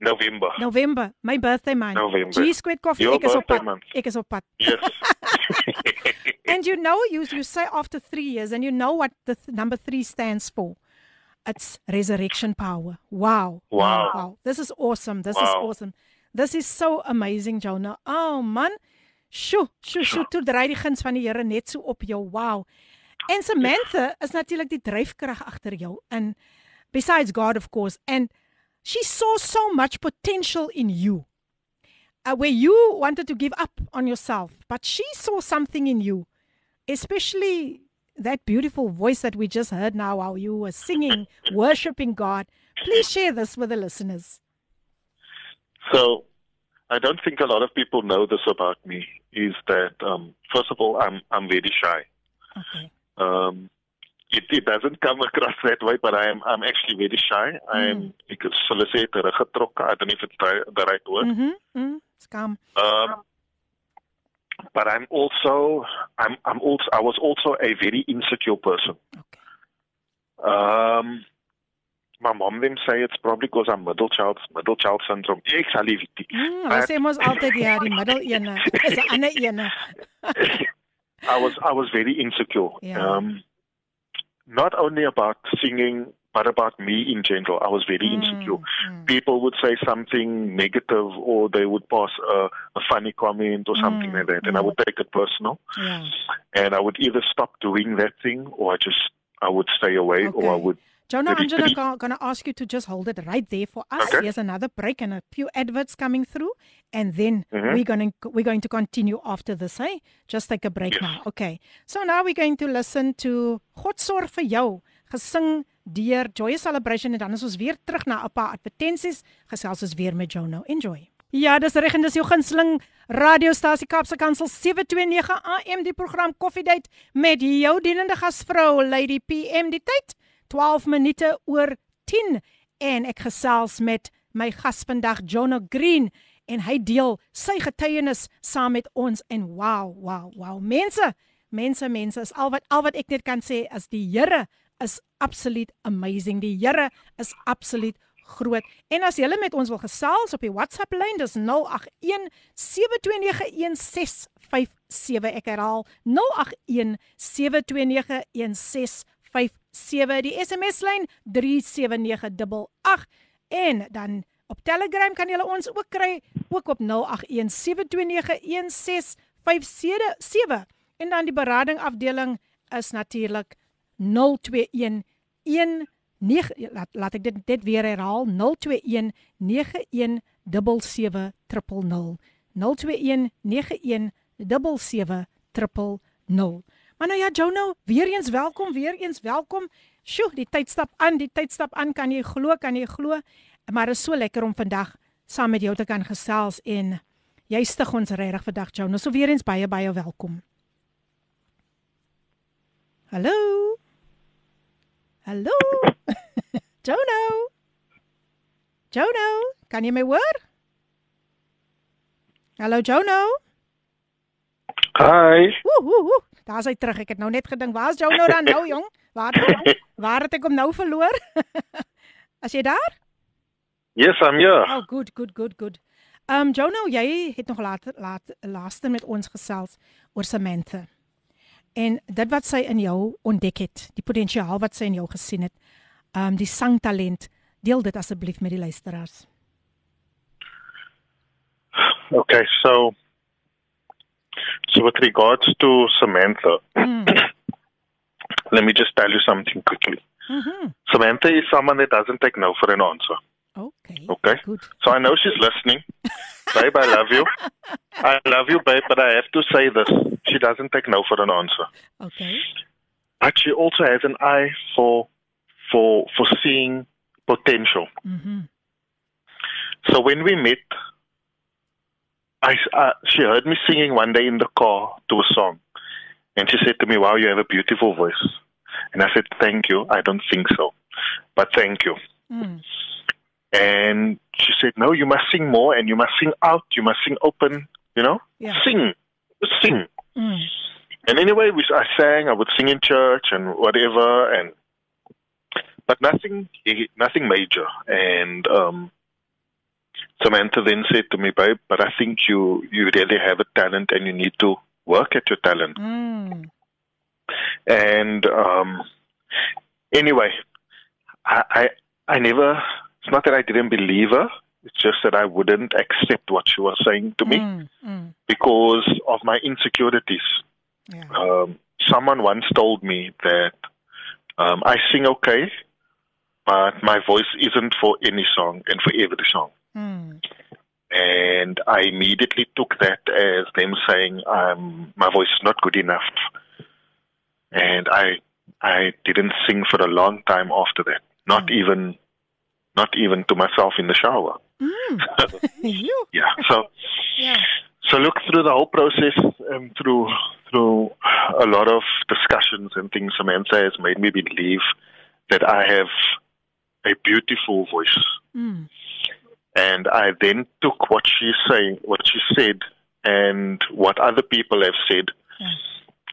November. November. My birthday man. November. G squared coffee. Your ek is op pad. month. Ek is op pad. Yes. And you know, you you say after three years, and you know what the th- number three stands for. It's resurrection power. Wow. Wow. Wow. This is awesome. This is Wow. awesome. This is so amazing, Jonah. Oh man. Sjoe, sjoe, sjoe, toe dry die guns van die Here net so op jou. Wow. En Samantha is natuurlik die dryfkrag agter jou. And besides God of course, and she saw so much potential in you. Uh, where you wanted to give up on yourself, but she saw something in you, especially that beautiful voice that we just heard now, while you were singing, worshiping God. Please share this with the listeners. So, I don't think a lot of people know this about me. Is that um, first of all, I'm I'm very shy. Okay. Um, it, it doesn't come across that way, but I am I'm actually very shy. I'm ek sal sê teruggetrokke. I don't know if it's the, the right word. Mhm. Mm, skam. Um, but I'm also I'm I'm also I was also a very insecure person. Okay. Um my mom then say it's probably because I'm middle child middle child syndrome. Ek sal lief dit. Mm, hulle sê mos altyd ja, die middel ene is 'n ander ene. I was I was very insecure. Yeah. Um not only about singing but about me in general. I was very Mm, insecure. People would say something negative or they would pass a, a funny comment or something Mm, like that and I would take it personal. And I would either stop doing that thing or I just I would stay away or I would Jonah, maybe Angela, delete- going to ask you to just hold it right there for us. Okay. Here's another break and a few adverts coming through, and then Mhm. we're going to we're going to continue after this. Hey, just take a break now. Okay. So now we're going to listen to God sorg vir jou, gesing deur Joy Celebration en dan is ons weer terug na 'n paar advertensies. Gesels ons weer met Jono. Enjoy. Ja, dis reg en dis jou gunsteling radiostasie Kaapse Kansel 729 AM die program Koffiedייט met jou dienende gasvrou Lady PM die tyd 12 minute oor 10 en ek gesels met my gas vandag Jono Green en hy deel sy getuienis saam met ons en wow wow wow mense mense mense is al wat al wat ek net kan sê is die Here is absoluut amazing die Here is absoluut groot. En as jy met ons wil gesels op die WhatsApp lyn, dis 081 7291657. Ek herhaal 081 7291657. Die SMS lyn 37988 en dan op Telegram kan jy ons ook kry ook op 081 7291657. En dan die berading afdeling is natuurlik 021 9 laat laat ek dit dit weer herhaal 021 9177 021 9177 Maar nou ja Jono, weer eens welkom, weer eens welkom. Sjoe, die tyd stap aan, die tyd stap aan, kan jy glo, kan jy glo? Maar is so lekker om vandag saam met jou te kan gesels en jy stig ons regtig vandag Jono. So weer eens baie baie welkom. Hallo. Hallo. Jono. Jono, kan jy my hoor? Hallo Jono. Hi. Woe woe woe. Daar's hy terug. Ek het nou net gedink, waar's Jono dan nou jong? Waar het waar het ek hom nou verloor? As jy daar? Yes, I'm here. Oh, good, good, good, good. Um Jono, jy het nog later laat laaste met ons gesels oor Samantha. En dit wat sy in jou ontdek het, die potensiaal wat sy in jou gesien het, um die sangtalent, deel dit asseblief met die luisteraars. Okay, so so with regards to Samantha, let me just tell you something quickly. Mhm. Samantha is someone that doesn't take no for an answer. Okay. Okay. Good. So I know she's listening. babe, I love you. I love you, babe, but I have to say this. She doesn't take no for an answer. Okay. But she also has an eye for for for seeing potential. Mhm. So when we met, I, uh, she heard me singing one day in the car to a song, and she said to me, "Wow, you have a beautiful voice." And I said, "Thank you. I don't think so, but thank you." Mm. And she said, "No, you must sing more, and you must sing out. You must sing open. You know, Yeah. sing, sing." Mm. And anyway, we, I sang. I would sing in church and whatever, and but nothing, nothing major. And um, Samantha then said to me, "Babe, but I think you you really have a talent, and you need to work at your talent." Mm. And um, anyway, I, I I never. It's not that I didn't believe her. It's just that I wouldn't accept what she was saying to me Mm. Mm. because of my insecurities. Um, someone once told me that um, I sing okay, but my voice isn't for any song and for every song. Mm. And I immediately took that as them saying um, my voice is not good enough. And I I didn't sing for a long time after that. Not even not even to myself in the shower. Mm. Yeah. So Yeah. so look through the whole process and through through a lot of discussions and things Samantha has made me believe that I have a beautiful voice. Mm. And I then took what she saying what she said and what other people have said. Hmm.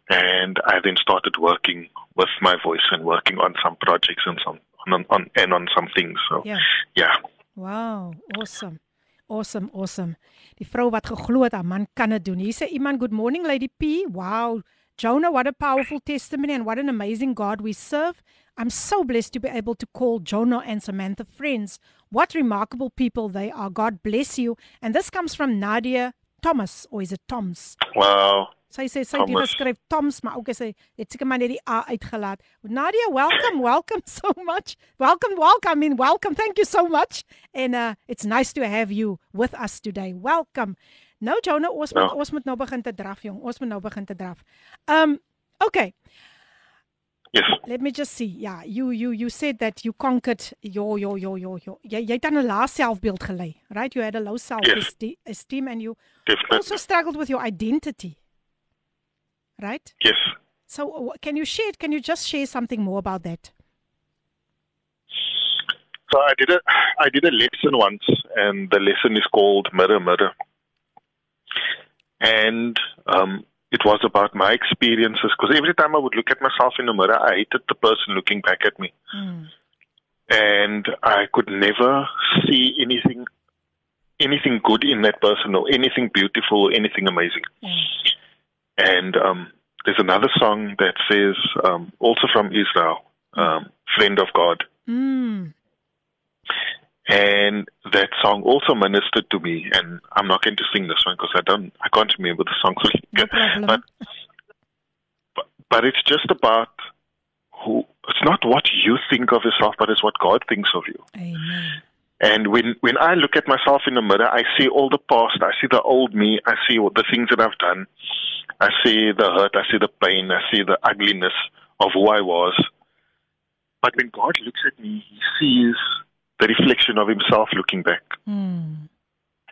And I then started working with my voice and working on some projects and some on, on and on some things. So Yeah. yeah. Wow, awesome. Awesome, awesome. Die vrou wat geglo het haar man kan dit doen. Hier sê iemand, "Good morning Lady P." Wow. Jono, what a powerful testimony and what an amazing God we serve. I'm so blessed to be able to call Jono and Samantha friends. What remarkable people they are. God bless you. And this comes from Nadia Thomas, or is it Toms? Wow. Sy sê sy het Thomas. geskryf Toms, maar ook hy het seker maar net die A uitgelaat. Nadia, welcome, welcome so much. Welcome, welcome, I mean welcome. Thank you so much. And uh it's nice to have you with us today. Welcome. Nou Jono, ons moet Ja. ons moet nou begin te draf, jong. Ons moet nou begin te draf. Um okay. Yes. Let me just see. Yeah, you you you said that you conquered your your your your your jy jy het aan 'n lae selfbeeld gelei, right? You had a low self-esteem esteem and you Definitely. also struggled with your identity. Right? Yes. So uh, can you share can you just share something more about that? So I did a I did a lesson once, and the lesson is called Mirror Mirror, and um, it was about my experiences. Because every time I would look at myself in the mirror, I hated the person looking back at me, and I could never see anything anything good in that person, or anything beautiful, or anything amazing. And um, there's another song that says, um, also from Israel, um, "Friend of God." Mm. And that song also ministered to me. And I'm not going to sing this one because I don't, I can't remember the song. No but, but but it's just about who. It's not what you think of yourself, but it's what God thinks of you. Amen. And when when I look at myself in the mirror, I see all the past. I see the old me. I see all the things that I've done. I see the hurt. I see the pain. I see the ugliness of who I was. But when God looks at me, He sees the reflection of Himself looking back. Mm.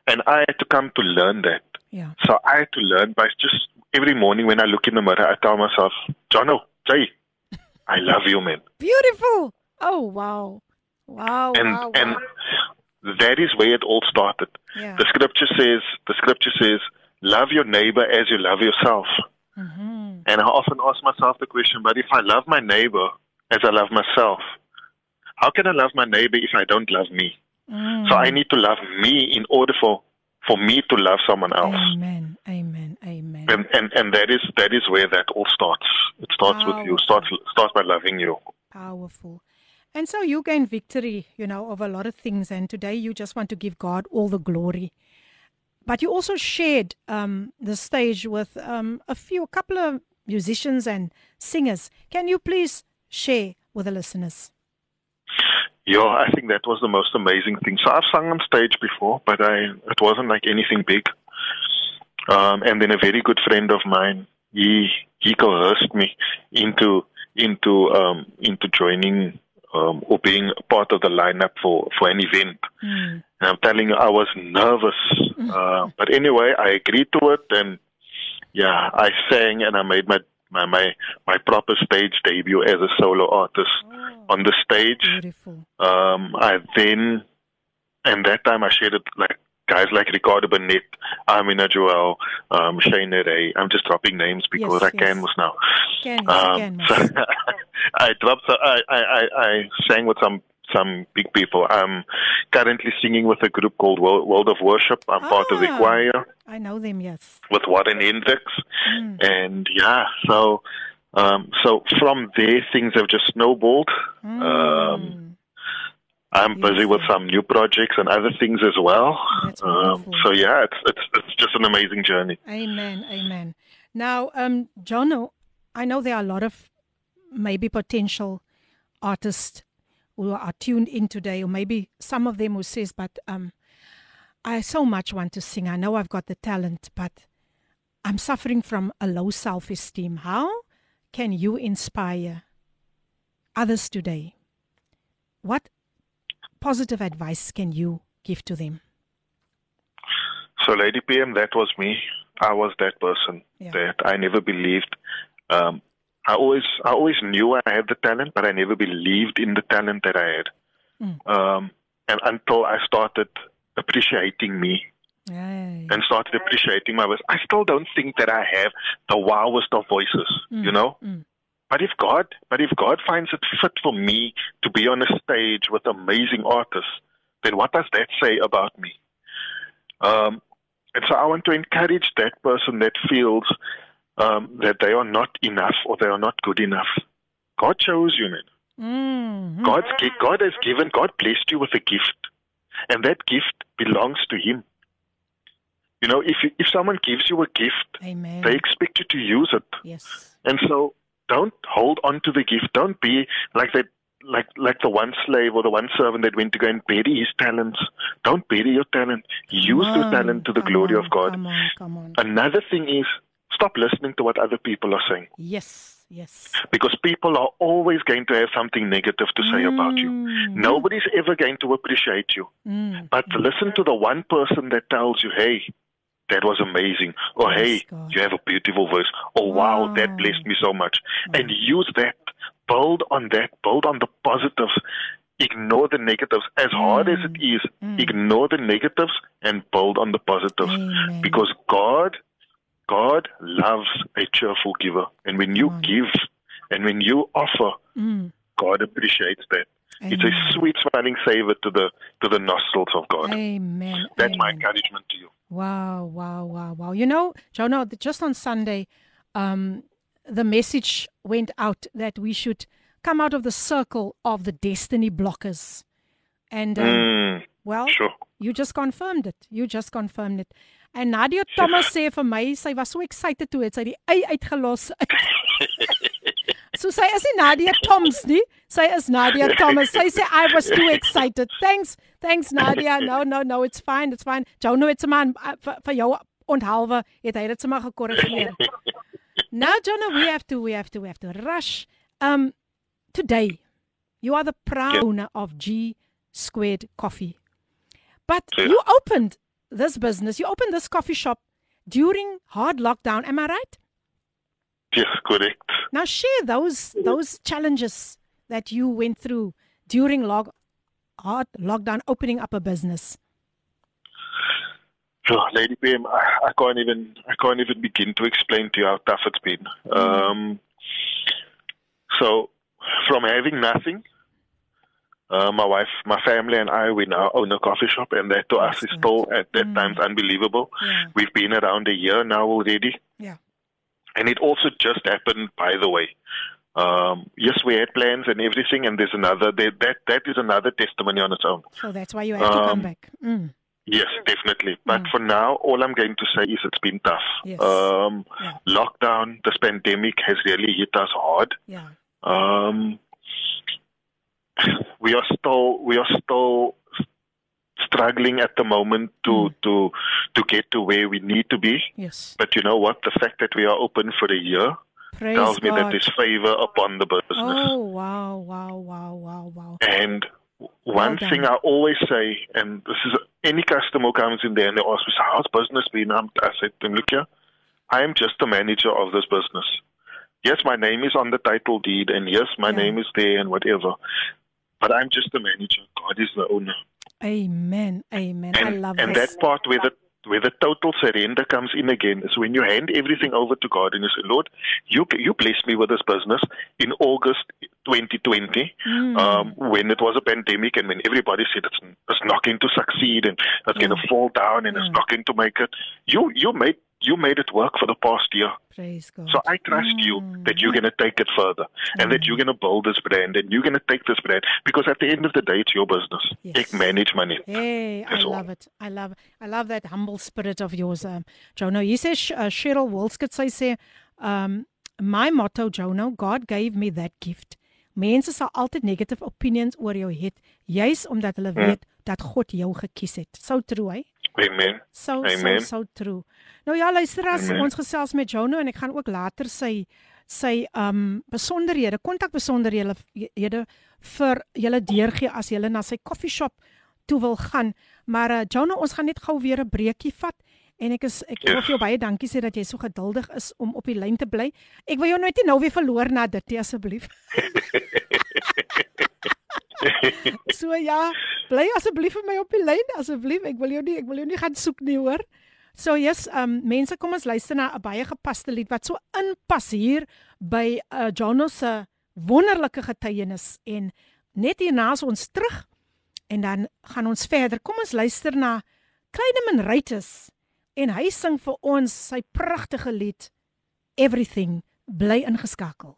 And I had to come to learn that. Yeah. So I had to learn by just every morning when I look in the mirror, I tell myself, Jono, Jay, I love you, man. Beautiful. Oh wow. Wow. and wow, and wow. that is where it all started. Yeah. The scripture says, the scripture says, love your neighbor as you love yourself. Mm-hmm. And I often ask myself the question, but if I love my neighbor as I love myself, how can I love my neighbor if I don't love me? Mm. So I need to love me in order for for me to love someone else. Amen. Amen. Amen. And and and that is that is where that all starts. It starts with you. Starts starts by loving you. Powerful. And so you gain victory, you know, over a lot of things. And today you just want to give God all the glory. But you also shared um, the stage with um, a few, a couple of musicians and singers. Can you please share with the listeners? Yeah, I think that was the most amazing thing. So I've sung on stage before, but I it wasn't like anything big. Um, and then a very good friend of mine, he he coerced me into into um, into joining um, or being part of the lineup for for an event. And I'm telling you, I was nervous. Uh, but anyway, I agreed to it, and yeah, I sang and I made my my my, my proper stage debut as a solo artist on the stage. Beautiful. Um, I then, and that time I shared it like guys like Ricardo Burnett, Amina Joel, um, Shane Ray. I'm just dropping names because Yes, I can yes. was now. Can, Um, can, so I dropped. I, I I I sang with some some big people. I'm currently singing with a group called World, of Worship. I'm part of the Ah. choir I know them, yes. with Warren Hendricks, Mm. and yeah, so um, so from there things have just snowballed. Mm. Um, I'm busy with some new projects and other things as well. Um, so yeah, it's it's it's just an amazing journey. Amen. Amen. Now, um, Jono, I know there are a lot of maybe potential artists who are tuned in today, or maybe some of them who says, but um, I so much want to sing. I know I've got the talent, but I'm suffering from a low self-esteem. How can you inspire others today? What positive advice can you give to them? So, Lady PM, that was me. I was that person that I never believed. Um, I always, I always knew I had the talent, but I never believed in the talent that I had. Um, and until I started appreciating me and started appreciating my voice. I still don't think that I have the wowest of voices, Mm, you know. mm. But if God, but if God finds it fit for me to be on a stage with amazing artists, then what does that say about me? Um, and so I want to encourage that person that feels um, that they are not enough or they are not good enough. God chose you, man. Mm. God's God has given, God blessed you with a gift, and that gift belongs to Him. You know, if you, if someone gives you a gift, Amen. they expect you to use it. Yes. And so don't hold on to the gift. Don't be like that like like the one slave or the one servant that went to go and bury his talents. Don't bury your talent. Use your talent to the glory on, of God. Come on, come on. Another thing is stop listening to what other people are saying. Yes, yes. Because people are always going to have something negative to say about you. Mm. Nobody's ever going to appreciate you. Mm. But listen to the one person that tells you, hey, that was amazing. Or hey, you have a beautiful voice. Or wow, that blessed me so much. Mm. And use that. Build on that. Build on the positives. Ignore the negatives. As hard as it mm. is, ignore the negatives and build on the positives. Because God, God loves a cheerful giver. And when you give and when you offer, Mm. God appreciates that. It's a sweet smelling savor to the to the nostrils of God. Amen. That's my encouragement to you. Wow, wow, wow, wow. You know, Jono, just on Sunday, um, the message went out that we should come out of the circle of the destiny blockers. And, um, Mm, well, sure. you just confirmed it. You just confirmed it. En Nadia Thomas sê vir my, sy was so excited toe het sy die ei uitgelos. so sy is nie Nadia Thoms nie. Sy is Nadia Thomas. Sy sê I was too excited. Thanks. Thanks Nadia. No, no, no, it's fine. It's fine. Jou nou het se man uh, vir, vir jou onthaalwe het hy dit sommer gekorrigeer. now Jonah, we have to we have to we have to rush. Um today you are the proud owner of G Squared Coffee. But you opened this business, you opened this coffee shop during hard lockdown, am I right? Yes, correct. Now share those those challenges that you went through during log hard lockdown opening up a business. Oh, Lady PM, I, I can't even I can't even begin to explain to you how tough it's been. Um, so, from having nothing, uh, my wife, my family, and I, we now own a coffee shop, and that to us is still at that times unbelievable. We've been around a year now already. Yeah. And it also just happened, by the way. Um, yes, we had plans and everything, and there's another there, that that is another testimony on its own. So that's why you have to come Um, back. Mm. Yes, definitely. But for now, all I'm going to say is it's been tough. Yes. Um, Lockdown, this pandemic has really hit us hard. Yeah. Um, we are still we are still struggling at the moment to hmm. to to get to where we need to be. Yes. But you know what? The fact that we are open for a year Praise tells me that God. there's favor upon the business. Oh wow, wow, wow, wow, wow. And one Well thing. I always say, and this is any customer comes in there and they ask me, "So how's business been?" I'm, I said to them, "Look here, I am just the manager of this business. Yes, my name is on the title deed, and yes, my name is there, and whatever. But I'm just the manager. God is the owner. Amen. Amen. I And, love and this. that part where the where the total surrender comes in again is when you hand everything over to God and you say, Lord, you you blessed me with this business in August 2020, Mm. um, when it was a pandemic and when everybody said it's, it's not going to succeed and it's going to fall down and it's not going to make it. You you made you made it work for the past year. Praise God. So I trust you Mm. that you're going to take it further and that you're going to build this brand and you're going to take this brand because at the end of the day, it's your business. Ek manage money. Hey, I That's all. love it. I love I love that humble spirit of yours, um, Jono. You say uh, Cheryl Wolskut sy sê, um, my motto, Jono, God gave me that gift. Mense sal altyd negative opinions oor jou het, juis omdat hulle Hmm. weet dat God jou gekies het. So true, hè? Amen. So Amen. so so true. Nou ja, luister as Amen. ons gesels met Jono en ek gaan ook later sy sy um besonderhede, kontak besonderhede hede vir julle deurgee as julle na sy koffie shop toe wil gaan. Maar uh, Jono, ons gaan net gou weer 'n breekie vat en ek is ek wil Yes. jou baie dankie sê dat jy so geduldig is om op die lyn te bly. Ek wil jou nooit nie nou weer verloor na dit nie asseblief. so ja, bly asseblief vir my op die lyn asseblief. Ek wil jou nie ek wil jou nie gaan soek nie, hoor. So yes, um mense kom ons luister na 'n baie gepaste lied wat so inpas hier by uh Jono se wonderlike getuienis en net hierna is ons terug en dan gaan ons verder. Kom ons luister na Kleineman Rytes en hy sing vir ons sy pragtige lied Everything bly ingeskakel.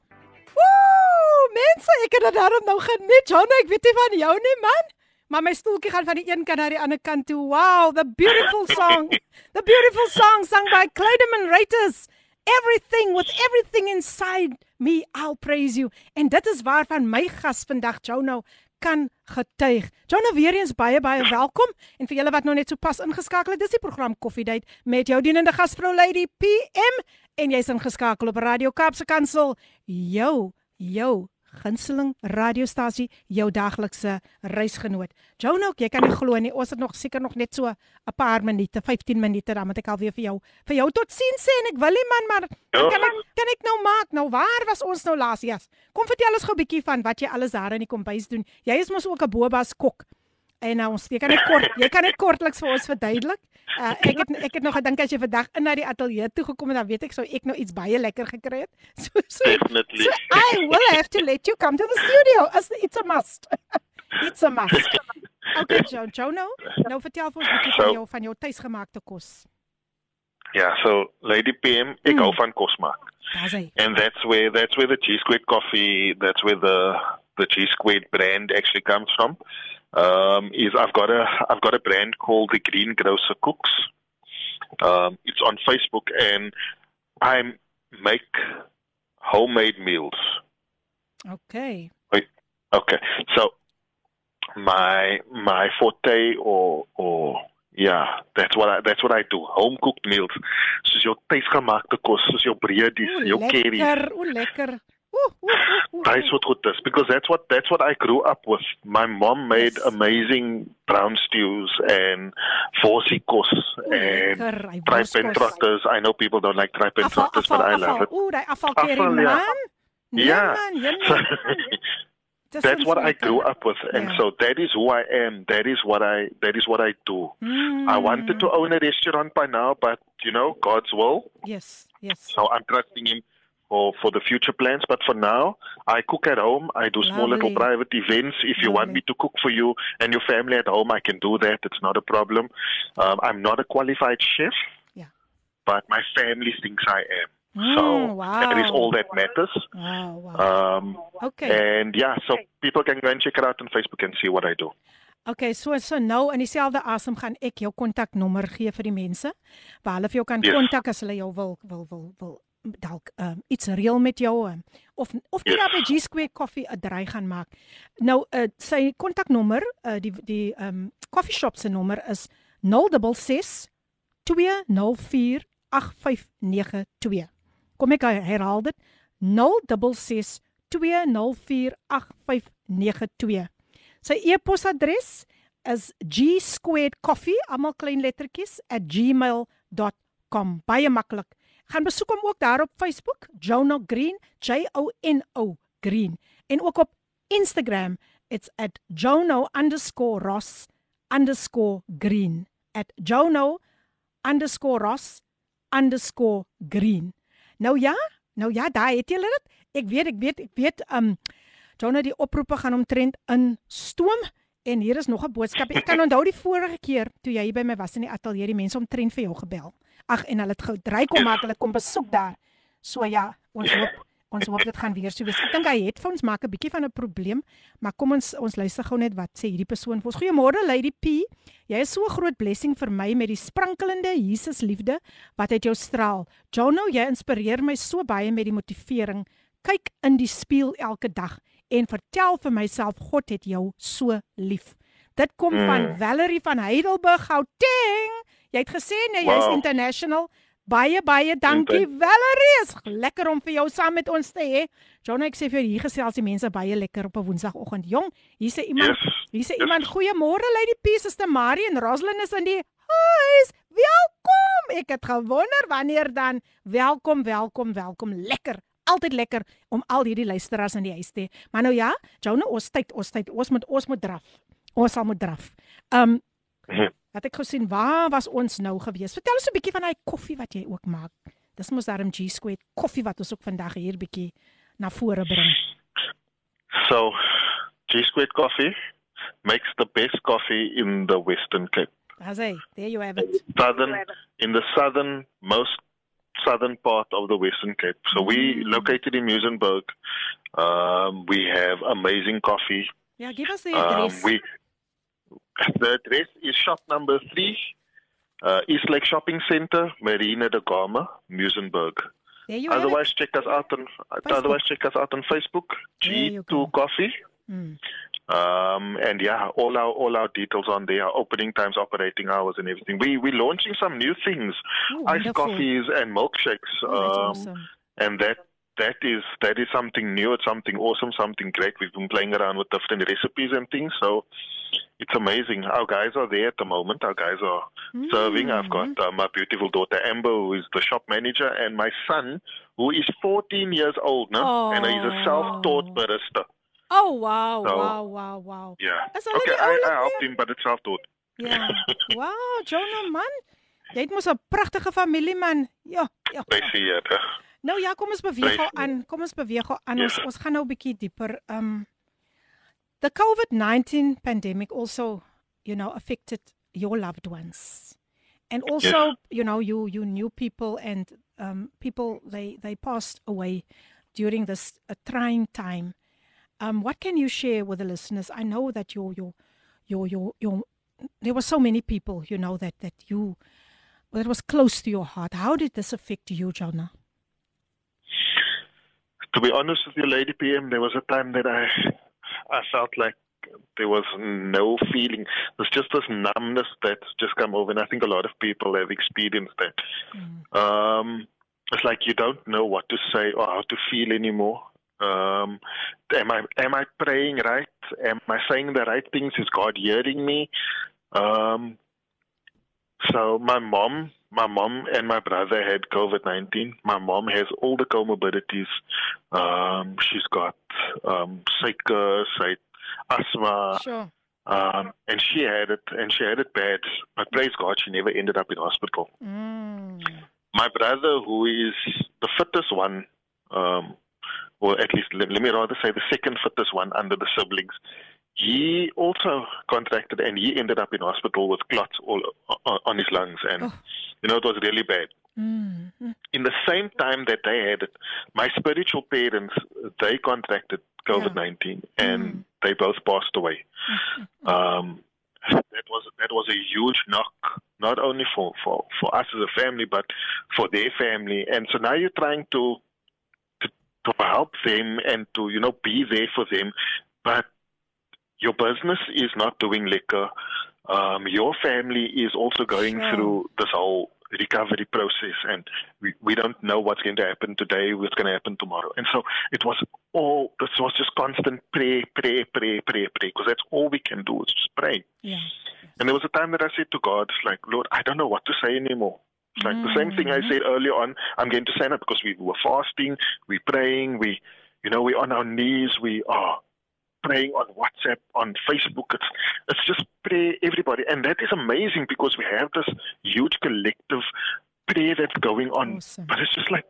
Mense, ek het dit daarom nou geniet. Jono, ek weet nie van jou nie, man. Maar my stoeltjie gaan van die een kant na die ander kant toe. Wow, the beautiful song. The beautiful song sung by Claydeman Writers. Everything with everything inside me, I'll praise you. En dit is waarvan my gas vandag Jono kan getuig. Jono weer eens baie baie welkom en vir julle wat nou net so pas ingeskakel het, dis die program Coffee Date met jou dienende gasvrou Lady PM en jy's ingeskakel op Radio Kaapse Kansel. Jou, jou gunsteling radiostasie, jou daglikse reisgenoot. Jono, jy kan nie glo nie, ons het nog seker nog net so 'n paar minute, 15 minute dan moet ek alweer vir jou vir jou tot sien sê en ek wil nie man, maar ja. kan ek kan ek nou maak? Nou waar was ons nou laas? Ja. Kom vertel ons gou 'n bietjie van wat jy alles daar in die kombuis doen. Jy is mos ook 'n bobas kok. En nou ons jy kan net kort, jy kan net kortliks vir ons verduidelik. Uh, ek het ek het nog gedink as jy vandag in na die ateljee toe gekom het dan weet ek sou ek nou iets baie lekker gekry het. So so. Definitely. So, I will have to let you come to the studio. As it's a must. it's a must. Okay, Joe, Joe no. Nou vertel vir ons 'n bietjie So- van jou van jou tuisgemaakte kos. Ja, so Lady PM, ek Mm. hou van kos maak. And that's where that's where the G Squared coffee, that's where the the G Squared brand actually comes from. Um, is I've got a I've got a brand called the Green Grocer Cooks. Um, it's on Facebook, and I make homemade meals. Okay. Wait, okay, so my my forte or or yeah, that's what I that's what I do. Home cooked meals. Soos jou tuisgemaakte kos, soos jou breedies, jou curries. lekker, o lekker. That's what good is because that's what that's what I grew up with. My mom made amazing brown stews and vorsikos and lekker, hy tripen trotters. I know people don't like tripen Afval, trotters, but I love it. Oeh, daai afvalkerie man. Nee, Yeah. man, nee, So, nee. Dis that's what I grew up with, and Yeah. so that is who I am. That is what I that is what I do. Mm. I wanted to own a restaurant by now, but you know, God's will. Yes, yes. So I'm trusting Him for for the future plans. But for now, I cook at home. I do small little Lovely. private events. If you want Lovely. me to cook for you and your family at home, I can do that. It's not a problem. Um, I'm not a qualified chef. Yeah. But my family thinks I am. Mm, so that is wow. all that matters. Wow, wow. Um, Okay. And yeah, so people can go and check it out on Facebook and see what I do. Okay, so so nou in dieselfde asem gaan ek jou kontaknommer gee vir die mense waar hulle vir jou kan Yes. kontak as hulle jou wil wil wil wil dalk um, iets reël met jou um, of of jy Yes. daar by G Square Coffee 'n draai gaan maak. Nou uh, sy kontaknommer, uh, die die um coffee shop se nommer is 066 204 8592. Kom ek herhaal dit 066 204 8592. Sy e-posadres is gsquaredcoffee almal klein lettertjies @gmail.com. Baie maklik. Gaan besoek hom ook daar op Facebook, Jono Green, J O N O Green. En ook op Instagram, it's at jono_ross_green. At jono_ross_green. Nou ja, nou ja, daar het julle dit. Ek weet, ek weet, ek weet um Jono die oproepe gaan omtrent in stoom en hier is nog 'n boodskap. Ek kan onthou die vorige keer toe jy hier by my was in die ateljee, die mense omtrent vir jou gebel. Ag en hulle het gou dry kom maak, hulle kom besoek daar. So ja, ons hoop ons hoop dit gaan weer so wees. Ek dink hy het vir ons maak 'n bietjie van 'n probleem, maar kom ons ons luister gou net wat sê hierdie persoon vir ons. Goeiemôre Lady P. Jy is so 'n groot blessing vir my met die sprankelende Jesus liefde wat uit jou straal. Jono, jy inspireer my so baie met die motivering. Kyk in die spieël elke dag en vertel vir myself God het jou so lief. Dit kom mm. van. Valerie van Heidelberg, Gauteng. Jy het gesê nee, jy's Wow. international. Baie baie dankie Inten- Valerie. Is lekker om vir jou saam met ons te hê. John, ek sê vir jou hier gesels die mense baie lekker op 'n Woensdagoggend. Jong, hier sê iemand, Yes. hier sê Yes. iemand goeiemôre Lady Peace, is te Marie en Roslyn is in die huis. Welkom. Ek het gewonder wanneer dan. Welkom, welkom, welkom. Lekker altyd lekker om al hierdie luisteraars in die huis te hê. Maar nou ja, Jonah, ons tyd, ons tyd, ons moet ons moet draf. Ons sal moet draf. Um Wat ek gesien, waar was ons nou gewees? Vertel ons 'n bietjie van daai koffie wat jy ook maak. Dis mos daarom G Squared koffie wat ons ook vandag hier bietjie na vore bring. So, G Squared Coffee makes the best coffee in the Western Cape. As hy, there you have it. Southern in the southern most southern part of the Western Cape. So we located in Muizenberg. Um, we have amazing coffee. Yeah, give us the Um, address. we the address is shop number three, uh, East Lake Shopping Center, Marina da Gama, Muizenberg. There you. Otherwise, check us out on otherwise check us out on Facebook. G2 Coffee. Mm. Um, and yeah, all our all our details on there, opening times, operating hours, and everything. We we're launching some new things, Oh, iced wonderful. coffees and milkshakes. Oh, that's um, awesome. and that that is that is something new. It's something awesome, something great. We've been playing around with different recipes and things, so it's amazing. Our guys are there at the moment. Our guys are serving. I've got uh, my beautiful daughter Amber, who is the shop manager, and my son, who is 14 years old now, and he's a self-taught barista. Oh wow, So- wow, wow, wow. Yeah. Hulle Okay, I, I helped him, but it's self-taught. Ja. Wow, Jono man. Jy het mos 'n pragtige familie man. Ja, ja. Appreciate it. Nou ja, kom ons beweeg gou aan. Kom ons beweeg gou aan. Ons Yes. ons gaan nou 'n bietjie dieper. Um the COVID-19 pandemic also, you know, affected your loved ones. And also, Yes. you know, you you knew people and um people they they passed away during this uh, trying time. Um what can you share with the listeners? I know that your your your your your there were so many people, you know, that that you that was close to your heart. How did this affect you, Jono? To be honest with you, Lady PM, there was a time that I I felt like there was no feeling. There's just this numbness that's just come over, and I think a lot of people have experienced that. Um, it's like you don't know what to say or how to feel anymore. Um, am I am I praying right? Am I saying the right things? Is God hearing me? Um, so my mom, my mom and my brother had COVID nineteen. My mom has all the comorbidities. Um, she's got um, asthma. Sure. Um, and she had it, and she had it bad. But praise God, she never ended up in hospital. My brother, who is the fittest one, um, or at least let, let me rather say the second fittest one under the siblings, he also contracted, and he ended up in hospital with clots all on, on his lungs, and oh. you know it was really bad. Mm-hmm. In the same time that they had it, my spiritual parents they contracted COVID nineteen, and mm. they both passed away. Um, that was that was a huge knock, not only for, for, for us as a family, but for their family. And so now you're trying to to help them and to you know be there for them, but your business is not doing liquor. Um, your family is also going Sure. through this whole recovery process, and we, we don't know what's going to happen today, what's going to happen tomorrow. And so it was all, this was just constant pray, pray, pray, pray, pray, because that's all we can do is just pray. Yeah. And there was a time that I said to God, like, Lord, I don't know what to say anymore. Like the same thing I said earlier on. I'm going to say that because we were fasting, we're praying, we, you know, we're on our knees, we are praying on WhatsApp, on Facebook. It's it's just pray everybody, and that is amazing because we have this huge collective prayer that's going on. But it's just like,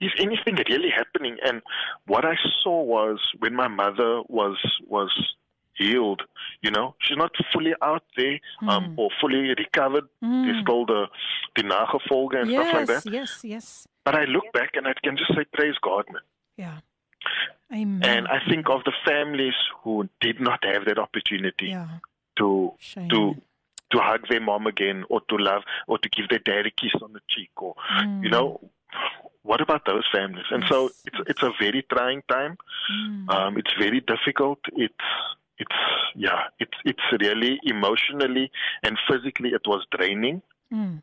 is anything really happening? And what I saw was when my mother was was healed. You know, she's not fully out there um, or fully recovered. There's still the the nagevolgen and stuff like that. yes, yes. But I look back and I can just say, praise God, man. Yeah. Amen. And I think of the families who did not have that opportunity Yeah. to Shame. to to hug their mom again or to love or to give their dad a kiss on the cheek or Mm. you know what about those families? And so it's it's a very trying time. Mm. Um, it's very difficult. It's it's yeah, it's it's really emotionally and physically it was draining. Mm.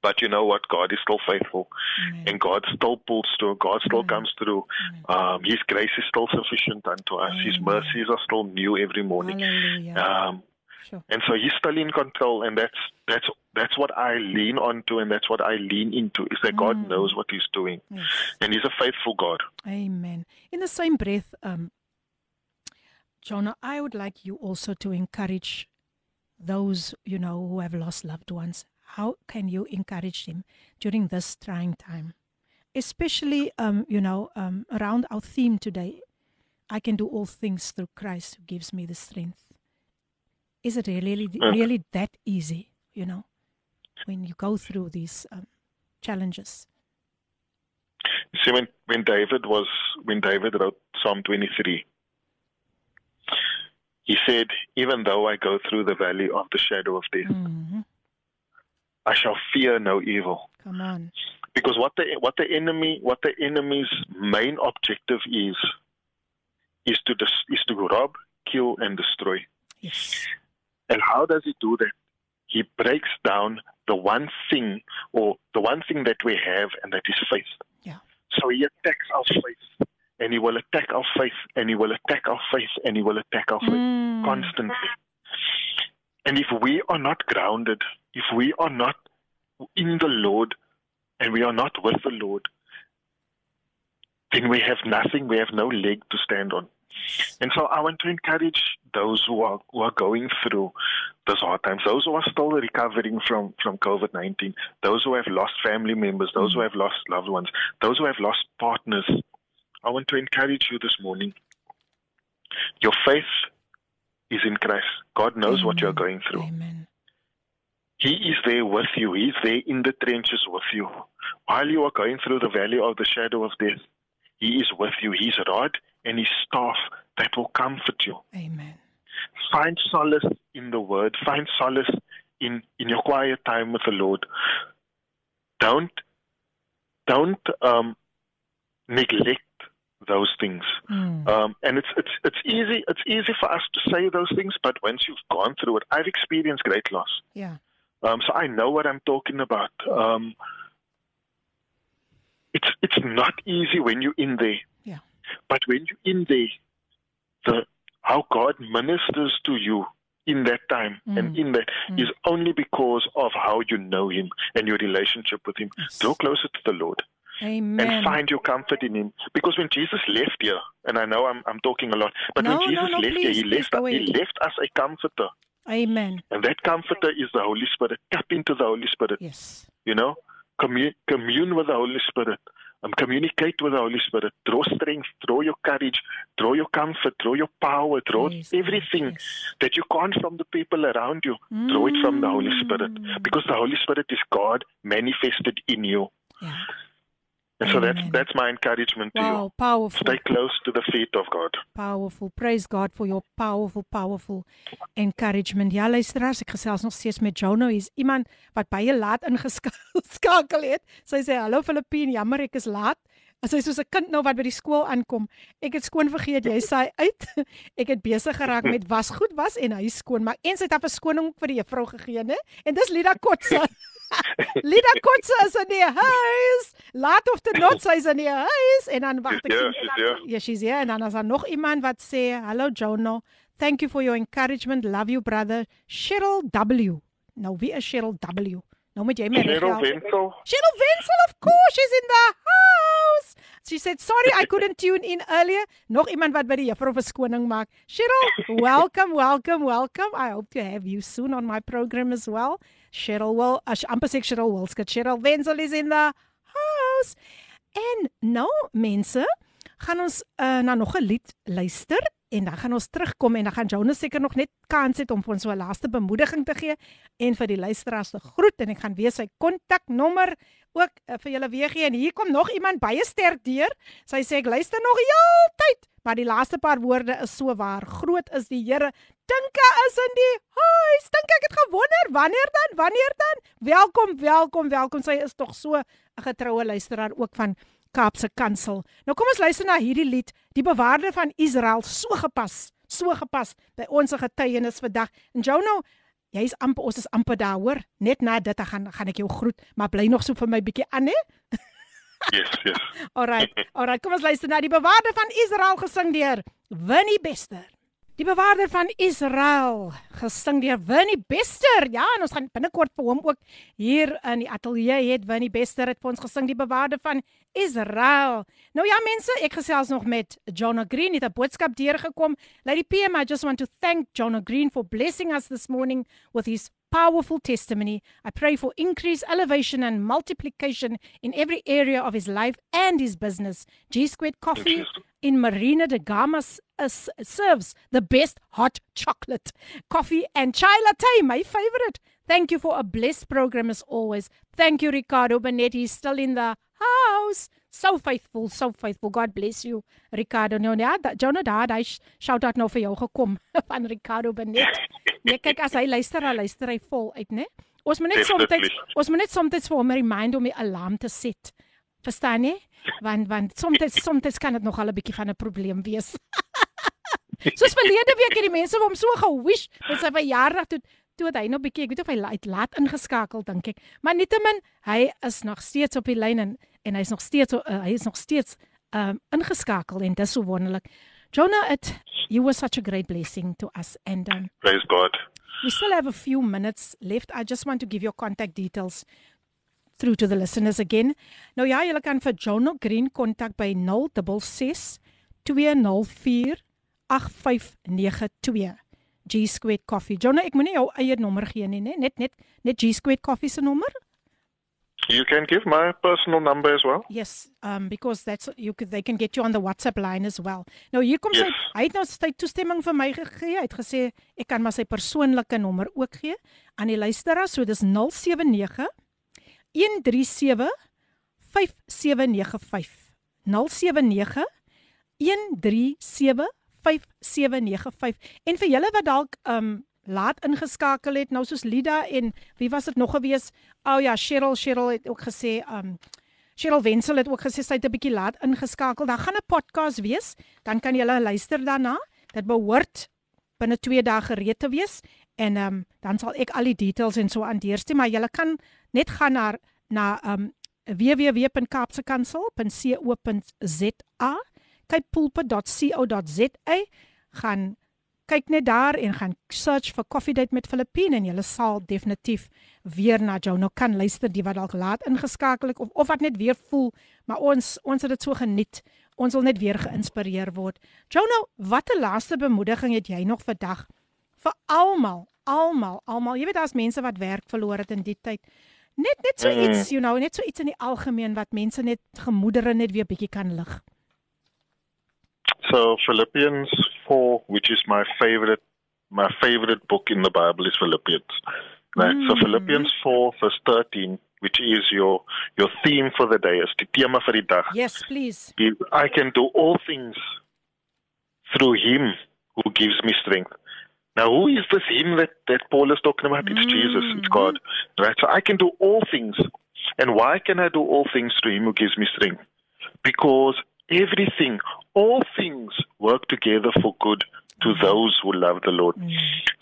But you know what? God is still faithful, and God still pulls through. God still comes through. Um, His grace is still sufficient unto us. His mercies are still new every morning. Um, Sure. And so he's still in control and that's that's that's what I lean onto and that's what I lean into is that God Mm. knows what he's doing. Yes. And he's a faithful God. Amen. In the same breath, um, Jono, I would like you also to encourage those you know who have lost loved ones. How can you encourage them during this trying time, especially um, you know um, around our theme today? I can do all things through Christ who gives me the strength. Is it really Mm. really that easy? You know, when you go through these um, challenges. You see, when, when David was when David wrote Psalm 23, he said, "Even though I go through the valley of the shadow of death, Mhm. I shall fear no evil." Come on. Because what the what the enemy what the enemy's main objective is is to dis, is to rob, kill, and destroy. Yes. And how does he do that? He breaks down the one thing or the one thing that we have, and that is faith. Yeah. So he attacks our faith, and he will attack our faith, and he will attack our faith, and he will attack our faith Mm. constantly. And if we are not grounded, if we are not in the Lord, and we are not with the Lord, then we have nothing, we have no leg to stand on. And so I want to encourage those who are who are going through those hard times, those who are still recovering from, from COVID nineteen, those who have lost family members, those who have lost loved ones, those who have lost partners. I want to encourage you this morning. Your faith is in Christ. God knows what you're going through. Amen. He is there with you. He's there in the trenches with you. While you are going through the valley of the shadow of death, He is with you. His rod and His staff that will comfort you. Amen. Find solace in the Word. Find solace in, in your quiet time with the Lord. Don't don't um, neglect those things. Mm. Um, and it's it's it's easy it's easy for us to say those things, but once you've gone through it, I've experienced great loss. Yeah. Um, so I know what I'm talking about. Um, it's it's not easy when you're in there. Yeah. But when you're in there, the how God ministers to you in that time and Mm. in that Mm. is only because of how you know Him and your relationship with Him. Draw closer to the Lord Amen. and find your comfort in Him. Because when Jesus left here, and I know I'm I'm talking a lot, but No, when Jesus no, left please, here, He left go He left us a comforter. Amen. And that comforter is the Holy Spirit. Tap into the Holy Spirit. Yes. You know, commune, commune with the Holy Spirit. Um, communicate with the Holy Spirit. Draw strength, draw your courage, draw your comfort, draw your power, draw everything that you can't from the people around you. Draw it from the Holy Spirit. Because the Holy Spirit is God manifested in you. And so that's that's my encouragement to Wow, you. powerful. Stay close to the feet of God. Powerful. Praise God for your powerful powerful encouragement. Ja, luisteraars, ek gesels nog steeds met Jono. Hy's iemand wat baie laat ingeskakel het. Sy sê hallo Filippine, jammer ek is laat. As hy soos 'n kind nou wat by die skool aankom. Ek het skoon vergeet jy sê uit. Ek het besig geraak met wasgoed was en huis skoonmaak en sy het 'n verskoning vir die juffrou gegee, né? En dis Lida Kotse. Lida Kotse is in die huis. Laat of te not sy's in die huis en dan wag ek. Ja, here. Ja, she's here en dan is daar nog iemand wat sê, "Hallo Jono, thank you for your encouragement. Love you brother." Cheryl W. Nou wie is Cheryl W? Nou moet jy my reg Cheryl help. Wenzel. Cheryl Wenzel, of course, she's in the house. She said, "Sorry, I couldn't tune in earlier." Nog iemand wat by die juffrou verskoning maak. Cheryl, welcome, welcome, welcome. I hope to have you soon on my program as well. Cheryl will, as amper sê Cheryl Wilskut. Cheryl Wenzel is in the house. En nou mense, gaan ons uh, na nog 'n lied luister en dan gaan ons terugkom en dan gaan Jonas seker nog net kans het om vir ons so 'n laaste bemoediging te gee en vir die luisteraars te groet en ek gaan weer sy kontaknommer ook uh, vir julle weer gee en hier kom nog iemand baie sterk deur. Sy sê ek luister nog heeltyd, maar die laaste paar woorde is so waar. Groot is die Here. Dinka is in die huis. Dink ek het gewonder wanneer dan? Wanneer dan? Welkom, welkom, welkom. Sy is tog so 'n getroue luisteraar ook van Kaapse Kansel. Nou kom ons luister na hierdie lied, Die bewaarder van Israel, so gepas, so gepas by ons getuienis vandag. En Jono, jy's amper ons is amper daar hoor. Net na dit gaan gaan ek jou groet, maar bly nog so vir my bietjie aan hè. Yes, yes. Alright, alright, kom ons luister na Die bewaarder van Israel gesing deur Winnie Bester. Die bewaarder van Israel, gesing deur Winnie Bester. Ja, en ons gaan binnekort vir hom ook hier in die ateljee hê. Winnie Bester het vir ons gesing die bewaarder van Israel. Nou ja mense, ek gesels nog met Jonah Green. Het 'n boodskap deurgekom. Lady PM, I just want to thank Jonah Green for blessing us this morning with his powerful testimony. I pray for increased elevation and multiplication in every area of his life and his business. G Squared Coffee in Marina da Gama uh, serves the best hot chocolate, coffee, and chai latte, my favorite. Thank you for a blessed program as always. Thank you, Ricardo Benetti. He's still in the house. So faithful, so faithful. God bless you, Ricardo. Nou ja, Jonah daar, hy shout out nou vir jou gekom van Ricardo Benet. Nee, kyk as hy luister, hy luister hy vol uit, né? Ons moet net soms ons moet net soms vir hom remind om die alarm te set. Verstaan jy? Want want soms soms kan dit nog al 'n bietjie van 'n probleem wees. Soos verlede week het die mense hom so gewish met sy verjaardag toe toe hy nog bietjie, ek weet of hy laat, laat ingeskakel dink ek. Maar nietemin, hy is nog steeds op die lyn en en hy's nog steeds uh, hy is nog steeds um ingeskakel en dis so wonderlik. Jonah, it you were such a great blessing to us and um Praise God. We still have a few minutes left. I just want to give your contact details through to the listeners again. Nou ja, julle kan vir Jonah Green kontak by 066 204 8592. G Squared Coffee. Jonah, ek moenie jou eie nommer gee nie, net net net G Squared Coffee se nommer. You can give my personal number as well. Yes, um because that's you could they can get you on the WhatsApp line as well. Nou hier kom yes. sy hy het nou sy toestemming vir my gegee. Hy het gesê ek kan maar sy persoonlike nommer ook gee aan die luisteraar. So dis 079 137 5795. 079 137 5795. En vir julle wat dalk um laat ingeskakel het nou soos Lida en wie was dit nog gewees? O oh ja, Cheryl, Cheryl het ook gesê um Cheryl Wenzel het ook gesê sy het 'n bietjie laat ingeskakel. Dan gaan 'n podcast wees, dan kan jy luister daarna. Dit behoort binne 2 dae gereed te wees en um dan sal ek al die details en so aan deurstuur, maar jy kan net gaan na na um www.kapsekansel.co.za kypulpe.co.za gaan kyk net daar en gaan search vir Coffee Date met Filippine en jy sal definitief weer na Jono kan luister die wat dalk laat ingeskakel het of of wat net weer voel maar ons ons het dit so geniet. Ons wil net weer geïnspireer word. Jono watter laaste bemoediging het jy nog vandag vir almal almal almal? Jy weet daar's mense wat werk verloor het in die tyd. Net net so iets you know net so iets in die algemeen wat mense net gemoedere net weer bietjie kan lig So Philippians 4, which is my favorite my favorite book in the Bible is Philippians. Right? Mm. So Philippians 4 verse 13, which is your your theme for the day, is die tema vir die dag. Yes, please. I can do all things through him who gives me strength. Now, who is this him that, that Paul is talking about? It's mm. Jesus, it's God. Right? So I can do all things. And why can I do all things through him who gives me strength? Because everything, all things work together for good to mm. those who love the Lord. Mm.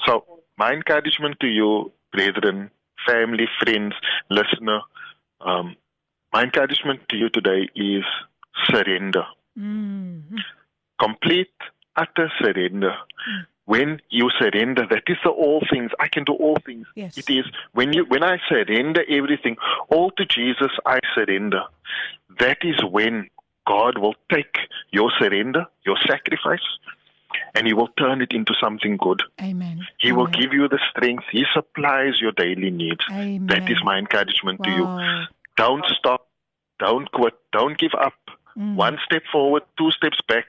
So, my encouragement to you, brethren, family, friends, listener, um, my encouragement to you today is surrender. Mm. Complete, utter surrender. Mm. When you surrender, that is the all things. I can do all things. Yes. It is when you when I surrender everything, all to Jesus I surrender. That is when God will take your surrender, your sacrifice, and He will turn it into something good. Amen. He Amen. will give you the strength. He supplies your daily needs. Amen. That is my encouragement wow. to you. Don't stop. Don't quit. Don't give up. Mm. One step forward, two steps back,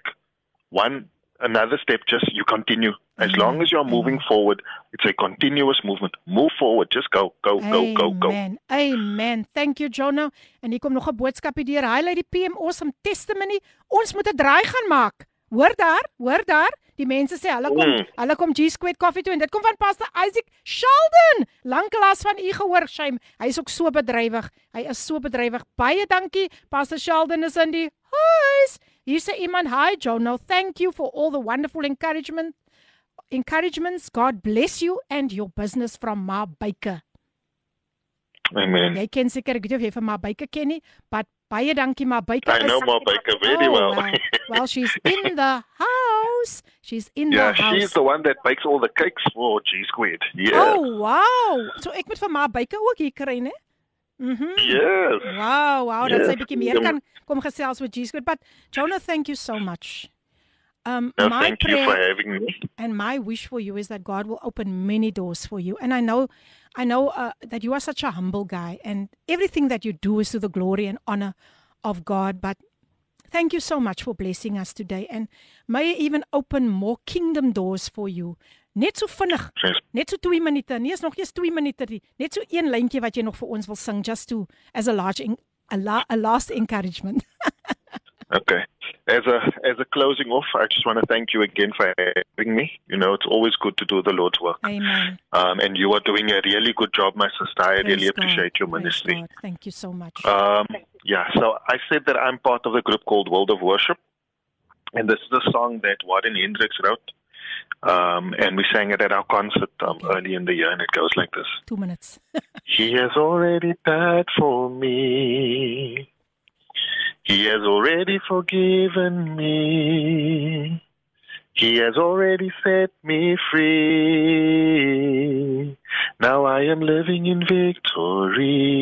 one another step. Just you continue. As Amen. long as you are moving Amen. forward, it's a continuous movement. Move forward. Just go, go, go, go, go. Amen. Amen. Thank you Jonah. En hier kom nog 'n boodskap hier. Highlight die PM Awesome Testimony. Ons moet 'n draai gaan maak. Hoor daar? Hoor daar? Die mense sê hulle kom, Mm. hulle kom G Squared Coffee toe en dit kom van Pastor Isaac Sheldon. Lanklaas van u gehoor, Shame. Hy is ook so bedrywig. Hy is so bedrywig. Baie dankie. Pastor Sheldon is in die huis. Hier sê iemand, "Hi Jonah, thank you for all the wonderful encouragement." Encouragements. God bless you and your business from Ma Baker. Amen. Jy ken seker ek weet of jy vir Ma Baker ken nie, but baie dankie Ma Baker. I know Ma Baker very Oh, well. Well, well she's in the house. She's in Yeah, the house. she's the one that bakes all the cakes for G Squared. Yeah. Oh, wow. So ek moet vir ma byke ook hier kry, né? Mhm. Yes. Wow, wow, dat sy Yes. bietjie meer kan kom gesels met Jesus. But Jonah, thank you so much. Um No, my thank you for having me. and my wish for you is that God will open many doors for you. And I know I know uh, that you are such a humble guy and everything that you do is to the glory and honor of God, but Thank you so much for blessing us today and may even open more kingdom doors for you. Net so vinnig. Net so 2 minute. Nee, is nog eers 2 minute nie. Net so een lyntjie wat jy nog vir ons wil sing just to as a large a, la, a last encouragement. Okay. As a as a closing off, I just want to thank you again for having me. You know, it's always good to do the Lord's work. Amen. Um, and you are doing a really good job, my sister. I Praise really God. appreciate your Praise ministry. God. Thank you so much. Um, yeah, so I said that I'm part of the group called World of Worship. And this is a song that Warren Hendricks wrote. Um, and we sang it at our concert um, early in the year, and it goes like this 2 minutes. He has already died for me. He has already forgiven me. He has already set me free. Now I am living in victory.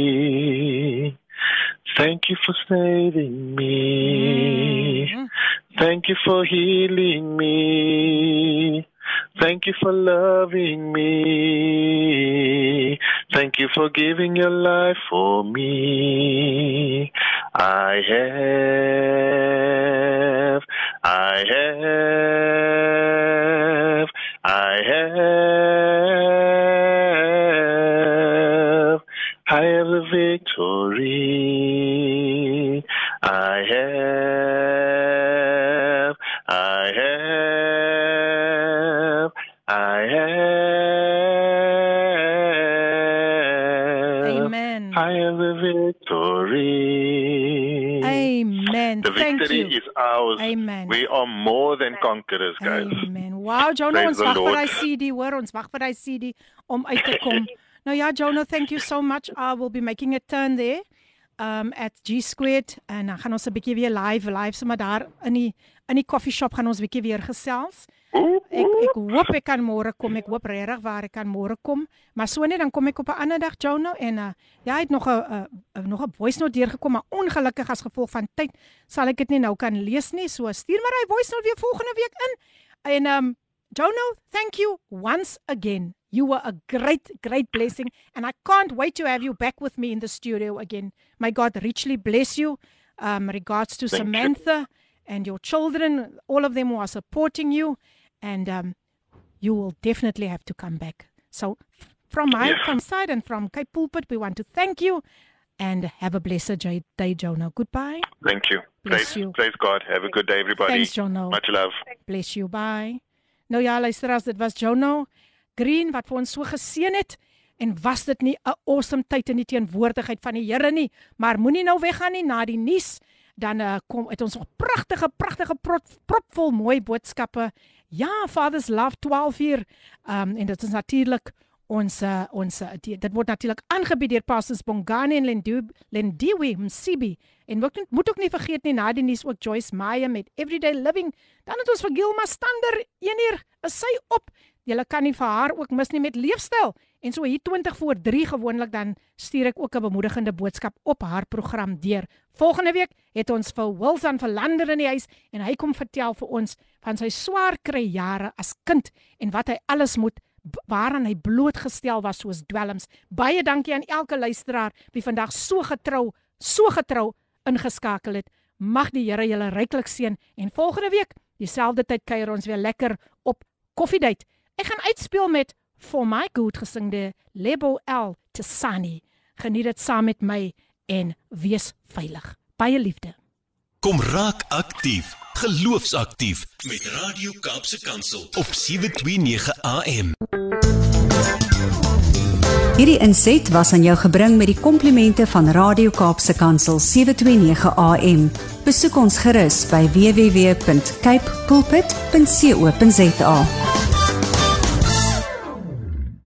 Thank you for saving me. Mm-hmm. Thank you for healing me. Thank you for loving me. Thank you for giving your life for me. I have, I have, I have, I have the victory. I have, victory. Amen. The Thank victory you. is ours. Amen. We are more than conquerors, guys. Amen. Wow, Jono, Praise ons the wag vir Lord. daai CD, hoor, ons wag vir daai CD om uit te kom. nou ja, Jono, thank you so much. I will be making a turn there um at G Squared en dan gaan ons 'n bietjie weer live live sommer daar in die in die coffee shop gaan ons bietjie weer gesels. Ek ek hoop ek kan môre kom. Ek hoop regtig waar ek kan môre kom. Maar so net dan kom ek op 'n ander dag Jonah en uh ja, hy het nog 'n uh, uh, nog 'n voice note deurgekom, maar ongelukkig as gevolg van tyd sal ek dit nie nou kan lees nie. So stuur maar hy voice note weer volgende week in. En um Jonah, thank you once again. You were a great, great blessing, and I can't wait to have you back with me in the studio again. May God richly bless you. Um, regards to Thank you. And your children, all of them who are supporting you, and um, you will definitely have to come back. So, from my Yes. from side and from Cape Pulpit, we want to thank you and have a blessed day, Jonah. Goodbye. Thank you. Bless praise, you. praise God. Have a good day, everybody. Thanks, Jono. Much love. Bless you. Bye. Nou ja, luisteraars, dit was Jono Green wat vir ons so geseën het en was dit nie 'n awesome tyd in die teenwoordigheid van die Here nie, maar moenie nou weggaan nie na die nuus. Dan uh, kom uit ons nog pragtige pragtige prop, propvol mooi boodskappe. Ja, Father's Love 12 uur. Um en dit is natuurlik ons uh, ons uh, die, dit word natuurlik aangebied deur Pastors Bongani en Lendu Lendiwe Msibi. En moet moet ook nie vergeet nie na die nuus ook Joyce Meyer met Everyday Living. Dan het ons vir Gilma Stander 1 uur is sy op. Julle kan nie vir haar ook mis nie met leefstyl. En so hier 20 voor 3 gewoonlik dan stuur ek ook 'n bemoedigende boodskap op haar program deur. Volgende week het ons vir Wilson Verlander in die huis en hy kom vertel vir ons van sy swaar kry jare as kind en wat hy alles moet b- waaraan hy blootgestel was soos dwelms. Baie dankie aan elke luisteraar wie vandag so getrou, so getrou ingeskakel het. Mag die Here julle ryklik seën en volgende week dieselfde tyd kuier ons weer lekker op Koffiedייט. Ek gaan uitspeel met For My Good gesingde Lebo L Tsani. Geniet dit saam met my en wees veilig. Baie liefde. Kom raak aktief, geloofsaktief met Radio Kaapse Kansel op 729 AM. Hierdie inset was aan jou gebring met die komplimente van Radio Kaapse Kansel 729 AM. Besoek ons gerus by www.cape pulpit.co.za.